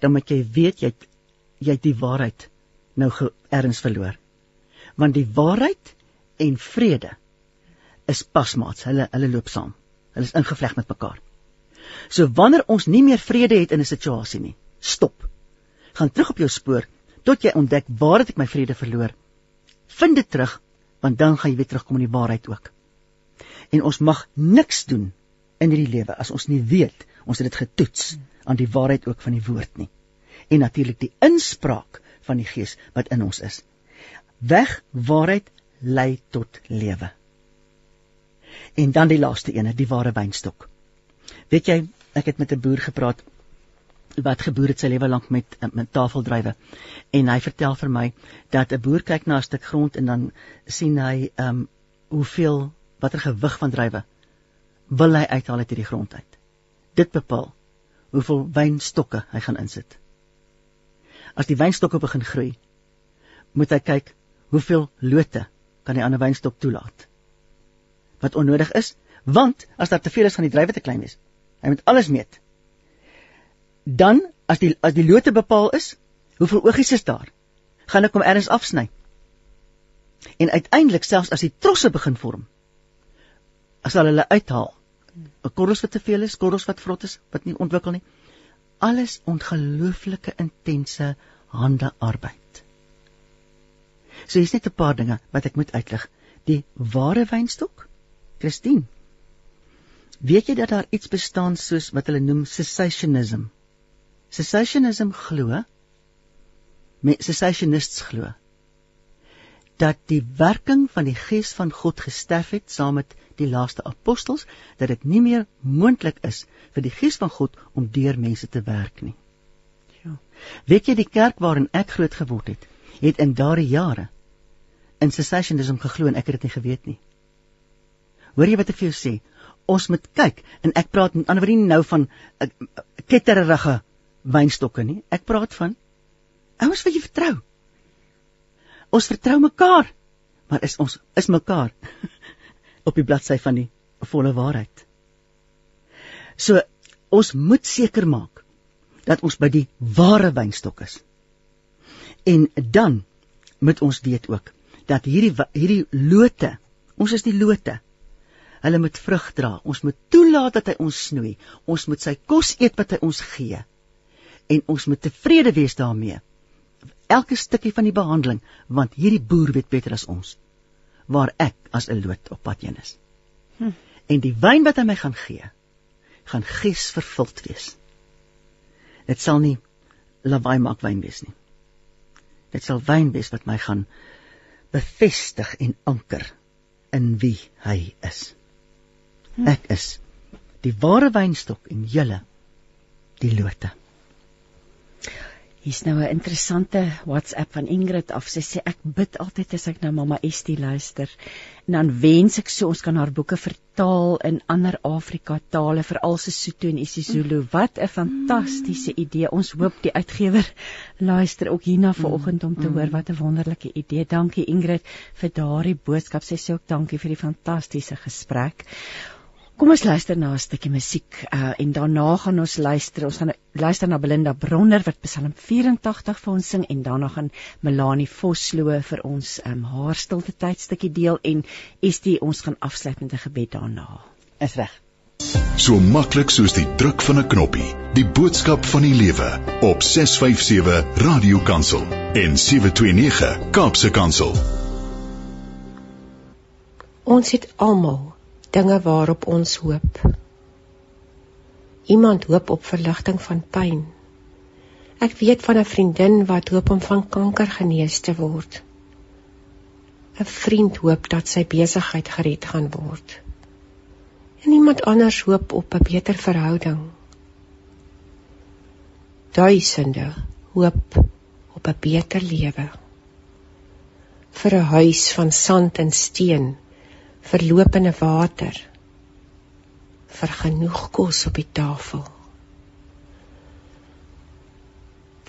dan moet jy weet jy jy die waarheid nou erns verloor. Want die waarheid en vrede is pasmaats. Hulle hulle loop saam. Hulle is ingevleg met mekaar. So wanneer ons nie meer vrede het in 'n situasie nie, stop. Gaan terug op jou spoor tot jy ontdek waar het ek my vrede verloor. Vind dit terug, want dan gaan jy weer terugkom in die waarheid ook. En ons mag niks doen in hierdie lewe as ons nie weet ons het dit getoets aan die waarheid ook van die woord nie. En natuurlik die inspraak van die Gees wat in ons is. Weg waarheid lei tot lewe. En dan die laaste ene, die ware wynstok. Weet jy, ek het met 'n boer gepraat wat geboer het sy lewe lank met met tafeldrywe en hy vertel vir my dat 'n boer kyk na 'n stuk grond en dan sien hy ehm um, hoeveel watter gewig van drywe wil hy uithaal uit hierdie grond uit. Dit bepaal hoeveel wynstokke hy gaan insit. As die wynstokke begin groei, moet hy kyk hoeveel lote kan die ander wynstok toelaat. Wat onnodig is, want as daar te veel is gaan die drywe te klein wees. Hy moet alles meet. Dan as die as die lote bepaal is, hoeveel oogies is daar? Gaan ek hom ergens afsny. En uiteindelik selfs as die trosse begin vorm, as hulle uithaal, 'n korrels wat te veel is, korrels wat vrot is, wat nie ontwikkel nie. Alles ongelooflike intense hande arbeid. So hier's net 'n paar dinge wat ek moet uitlig. Die ware wynstok, Christine. Weet jy dat daar iets bestaan soos wat hulle noem cessationism? Cessationism glo met cessationists glo dat die werking van die gees van God gesterf het saam met die laaste apostels dat dit nie meer moontlik is vir die gees van God om deur mense te werk nie. Ja. Weet jy die kerk waarin ek groot geword het, het in daardie jare in cessationism geglo en ek het dit nie geweet nie. Hoor jy wat ek vir jou sê? Ons moet kyk en ek praat met ander woorde nou van uh, ketterige wynstokke nie. Ek praat van ouens wat jy vertrou. Ons vertrou mekaar. Maar is ons is mekaar [laughs] op die bladsy van die volle waarheid. So ons moet seker maak dat ons by die ware wynstok is. En dan moet ons weet ook dat hierdie hierdie lote, ons is die lote. Hulle moet vrug dra. Ons moet toelaat dat hy ons snoei. Ons moet sy kos eet wat hy ons gee. En ons moet tevrede wees daarmee. Elke stukkie van die behandeling, want hierdie boer weet beter as ons waar ek as 'n loot op pad heen is. Hm. En die wyn wat hy my gaan gee, gaan gees vervuld wees. Dit sal nie lawaai maak wyn wees nie. Dit sal wyn wees wat my gaan bevestig en anker in wie hy is. Hm. Ek is die ware wynstok en julle die lote. Hier's nou 'n interessante WhatsApp van Ingrid af. Sy sê ek bid altyd as ek na Mamma Estie luister en dan wens ek so ons kan haar boeke vertaal in ander Afrika tale, veral Sesotho en isiZulu. Wat 'n fantastiese idee. Ons hoop die uitgewer luister ook hierna vanoggend om te hoor wat 'n wonderlike idee. Dankie Ingrid vir daardie boodskap. Sy sê ook dankie vir die fantastiese gesprek. Kom ons luister na 'n stukkie musiek uh, en daarna gaan ons luister. Ons gaan luister na Belinda Bronner wat Psalm 84 vir ons sing en daarna gaan Melanie Vosloo vir ons um, haar stilte tydstukkie deel en Estie ons gaan afsluit met 'n gebed daarna. Is reg. So maklik soos die druk van 'n knoppie. Die boodskap van die lewe op 657 Radio Kansel en 729 Kaapse Kansel. Ons het almal dinge waarop ons hoop. Iemand hoop op verligting van pyn. Ek weet van 'n vriendin wat hoop om van kanker genees te word. 'n Vriend hoop dat sy besigheid gered gaan word. En iemand anders hoop op 'n beter verhouding. Duisende hoop op 'n beter lewe. vir 'n huis van sand en steen verlopende water vir genoeg kos op die tafel.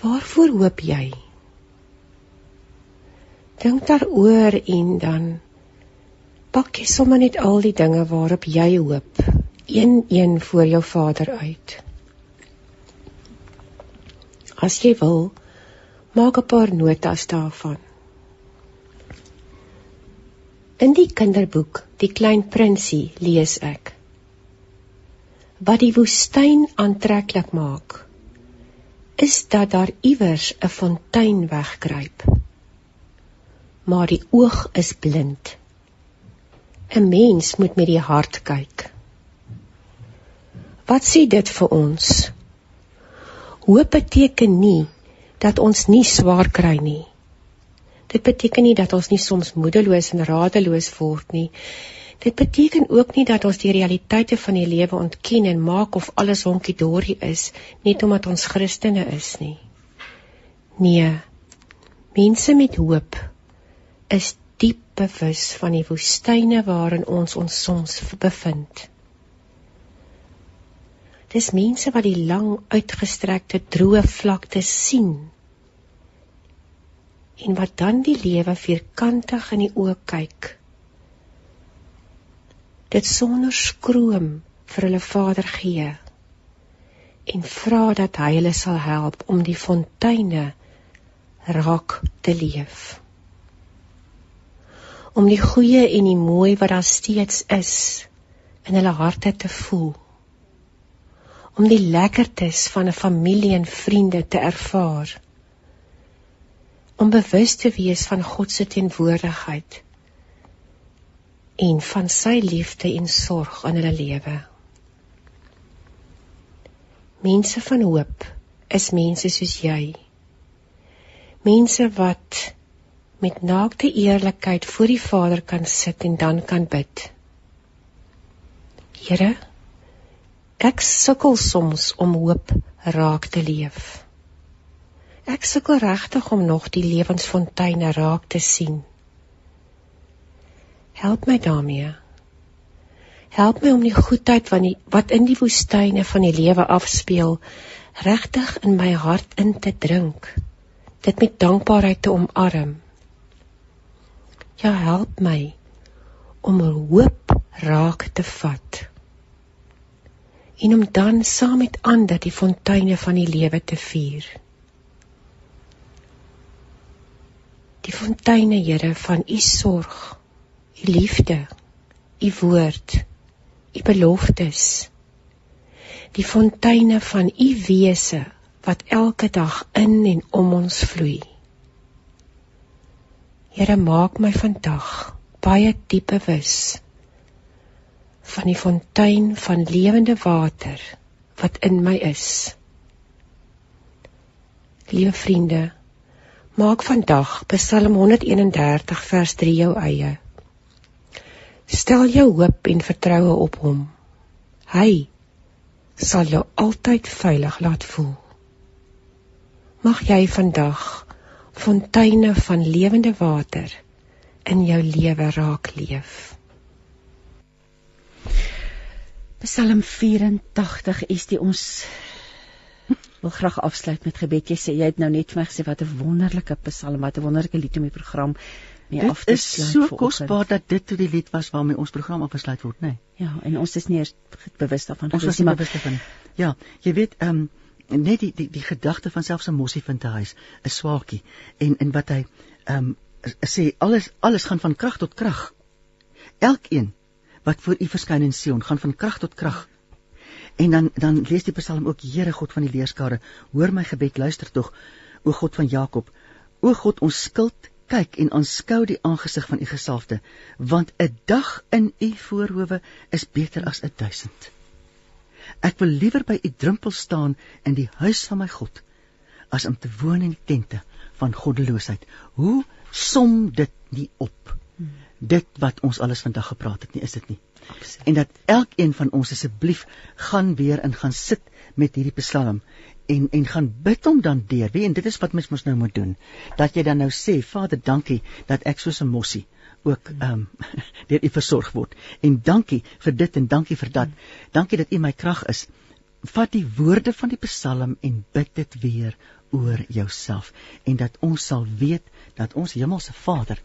Waarvoor hoop jy? Dink daaroor en dan pak jy sommer net al die dinge waarop jy hoop, een-een voor jou Vader uit. As jy wil, maak 'n paar notas daarvan. In die kinderboek Die Klein Prinsie lees ek wat die woestyn aantreklik maak is dat daar iewers 'n fontein wegkruip. Maar die oog is blind. 'n mens moet met die hart kyk. Wat sê dit vir ons? Hoop beteken nie dat ons nie swaar kry nie Dit beteken nie dat ons nie soms moedeloos en radeloos word nie. Dit beteken ook nie dat ons die realiteite van die lewe ontken en maak of alles honkie-dorie is net omdat ons Christene is nie. Nee. Mense met hoop is diep bewus van die woestyne waarin ons ons soms bevind. Dis mense wat die lang uitgestrekte droë vlaktes sien en wat dan die lewe vierkantig in die oë kyk. Dit sonder skroom vir hulle Vader gee en vra dat hy hulle sal help om die fonteine raak te leef. Om die goeie en die mooi wat daar steeds is in hulle harte te voel. Om die lekkertes van 'n familie en vriende te ervaar om bewus te wees van God se teenwoordigheid en van sy liefde en sorg in hulle lewe. Mense van hoop is mense soos jy. Mense wat met naakte eerlikheid voor die Vader kan sit en dan kan bid. Here, ek sukkel soms om hoop raak te leef. Ek sukkel regtig om nog die lewensfonteine raak te sien. Help my daarmee. Help my om die goedheid van die wat in die woestyne van die lewe afspeel regtig in my hart in te drink. Dit met dankbaarheid te omarm. Ja, help my om hoop raak te vat. En om dan saam met ander die fonteine van die lewe te vier. Die fonteine Here van u sorg, u liefde, u woord, u beloftes. Die fonteine van u wese wat elke dag in en om ons vloei. Here maak my vandag baie diep bewus van die fontein van lewende water wat in my is. Liewe vriende, Maak vandag Psalm 131 vers 3 jou eie. Stel jou hoop en vertroue op hom. Hy sal jou altyd veilig laat voel. Mag jy vandag fonteine van lewende water in jou lewe raak leef. Psalm 84 is die ons wil graag afsluit met gebed. Jy sê jy het nou net vir my gesê wat 'n wonderlike Psalm, wat 'n wonderlike lied om die program mee dit af te sluit. Dit is so kosbaar dat dit toe die lied was waarmee ons program afgesluit word, nê? Nee. Ja, en ons is nie eers bewus daarvan ons is nie bewus daarvan. Ja, jy weet, ehm um, net die die die gedagte van selfs 'n mossie vind te huis, 'n swaakie en en wat hy ehm um, sê alles alles gaan van krag tot krag. Elkeen wat voor u verskyn in Sion gaan van krag tot krag. En dan dan lees die Psalm ook Here God van die leerskare, hoor my gebed, luister tog, o God van Jakob. O God, ons skuld kyk en aanskou die aangesig van u gesalfde, want 'n dag in u voorhoewe is beter as 'n duisend. Ek wil liewer by u drempel staan in die huis van my God as om te woon in die tente van goddeloosheid. Hoe som dit nie op? Dit wat ons alles vandag gepraat het nie, is dit nie? Absoluut. En dat elkeen van ons asseblief gaan weer in gaan sit met hierdie Psalm en en gaan bid hom dan deur. Wie en dit is wat mens mos nou moet doen. Dat jy dan nou sê, Vader, dankie dat ek soos 'n mossie ook ehm um, [laughs] deur U versorg word. En dankie vir dit en dankie vir dat. Dankie dat U my krag is. Vat die woorde van die Psalm en bid dit weer oor jouself en dat ons sal weet dat ons hemelse Vader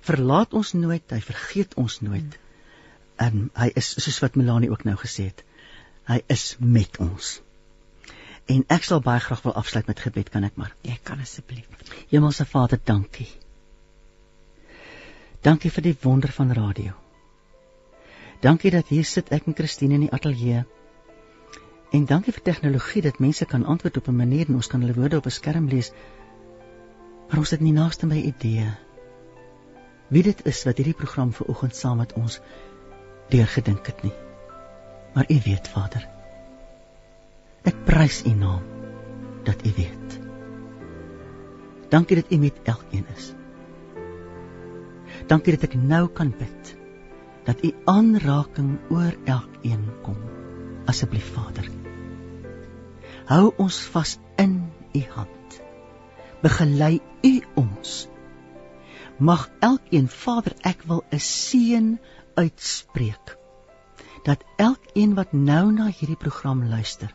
verlaat ons nooit, hy vergeet ons nooit en hy is soos wat Melanie ook nou gesê het. Hy is met ons. En ek sal baie graag wil afsluit met gebed, kan ek maar? Jy kan asseblief. Hemelse Vader, dankie. Dankie vir die wonder van radio. Dankie dat hier sit ek en Christine in die ateljee. En dankie vir tegnologie dat mense kan antwoord op 'n manier en ons kan hulle woorde op 'n skerm lees. Maar ons het nie naaste my idee wie dit is wat hierdie program vanoggend saam met ons deurgedink het nie. Maar U weet, Vader. Ek prys U naam dat U weet. Dankie dat U met elkeen is. Dankie dat ek nou kan bid dat U aanraking oor elkeen kom. Asseblief, Vader. Hou ons vas in U hand. Begelei U ons. Mag elkeen, Vader, ek wil 'n seën uitspreek dat elkeen wat nou na hierdie program luister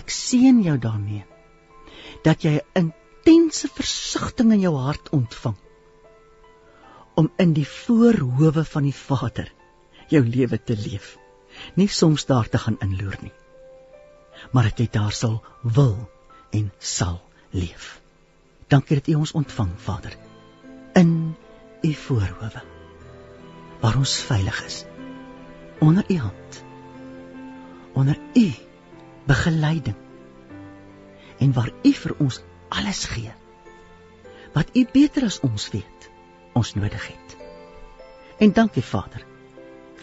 ek seën jou daarmee dat jy 'n intense versigtiging in jou hart ontvang om in die voorhoewe van die Vader jou lewe te leef nie soms daar te gaan inloer nie maar dat jy daar sal wil en sal leef. Dankie dat u ons ontvang Vader in u voorhoewe waar ons veilig is. Onder u hand. Onder u begeleiding. En waar u vir ons alles gee. Wat u beter as ons weet ons nodig het. En dankie Vader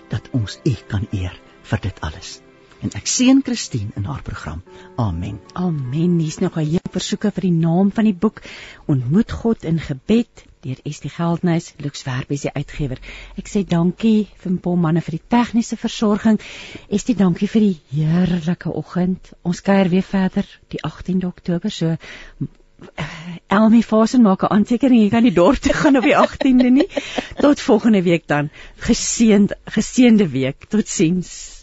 dat ons u kan eer vir dit alles en ek seën Christine in haar program. Amen. Amen. Hier's nog 'n hele versoeke vir die naam van die boek Ontmoet God in gebed deur Estie Geldnys, Lux Werbe se uitgewer. Ek sê dankie vir Paul manne vir die tegniese versorging. Estie, dankie vir die heerlike oggend. Ons kuier weer verder die 18de Oktober so Elmi Fasen maak 'n aantekening, jy kan nie dorp toe gaan op die 18de nie. Tot volgende week dan. Geseënd geseënde week. Totsiens.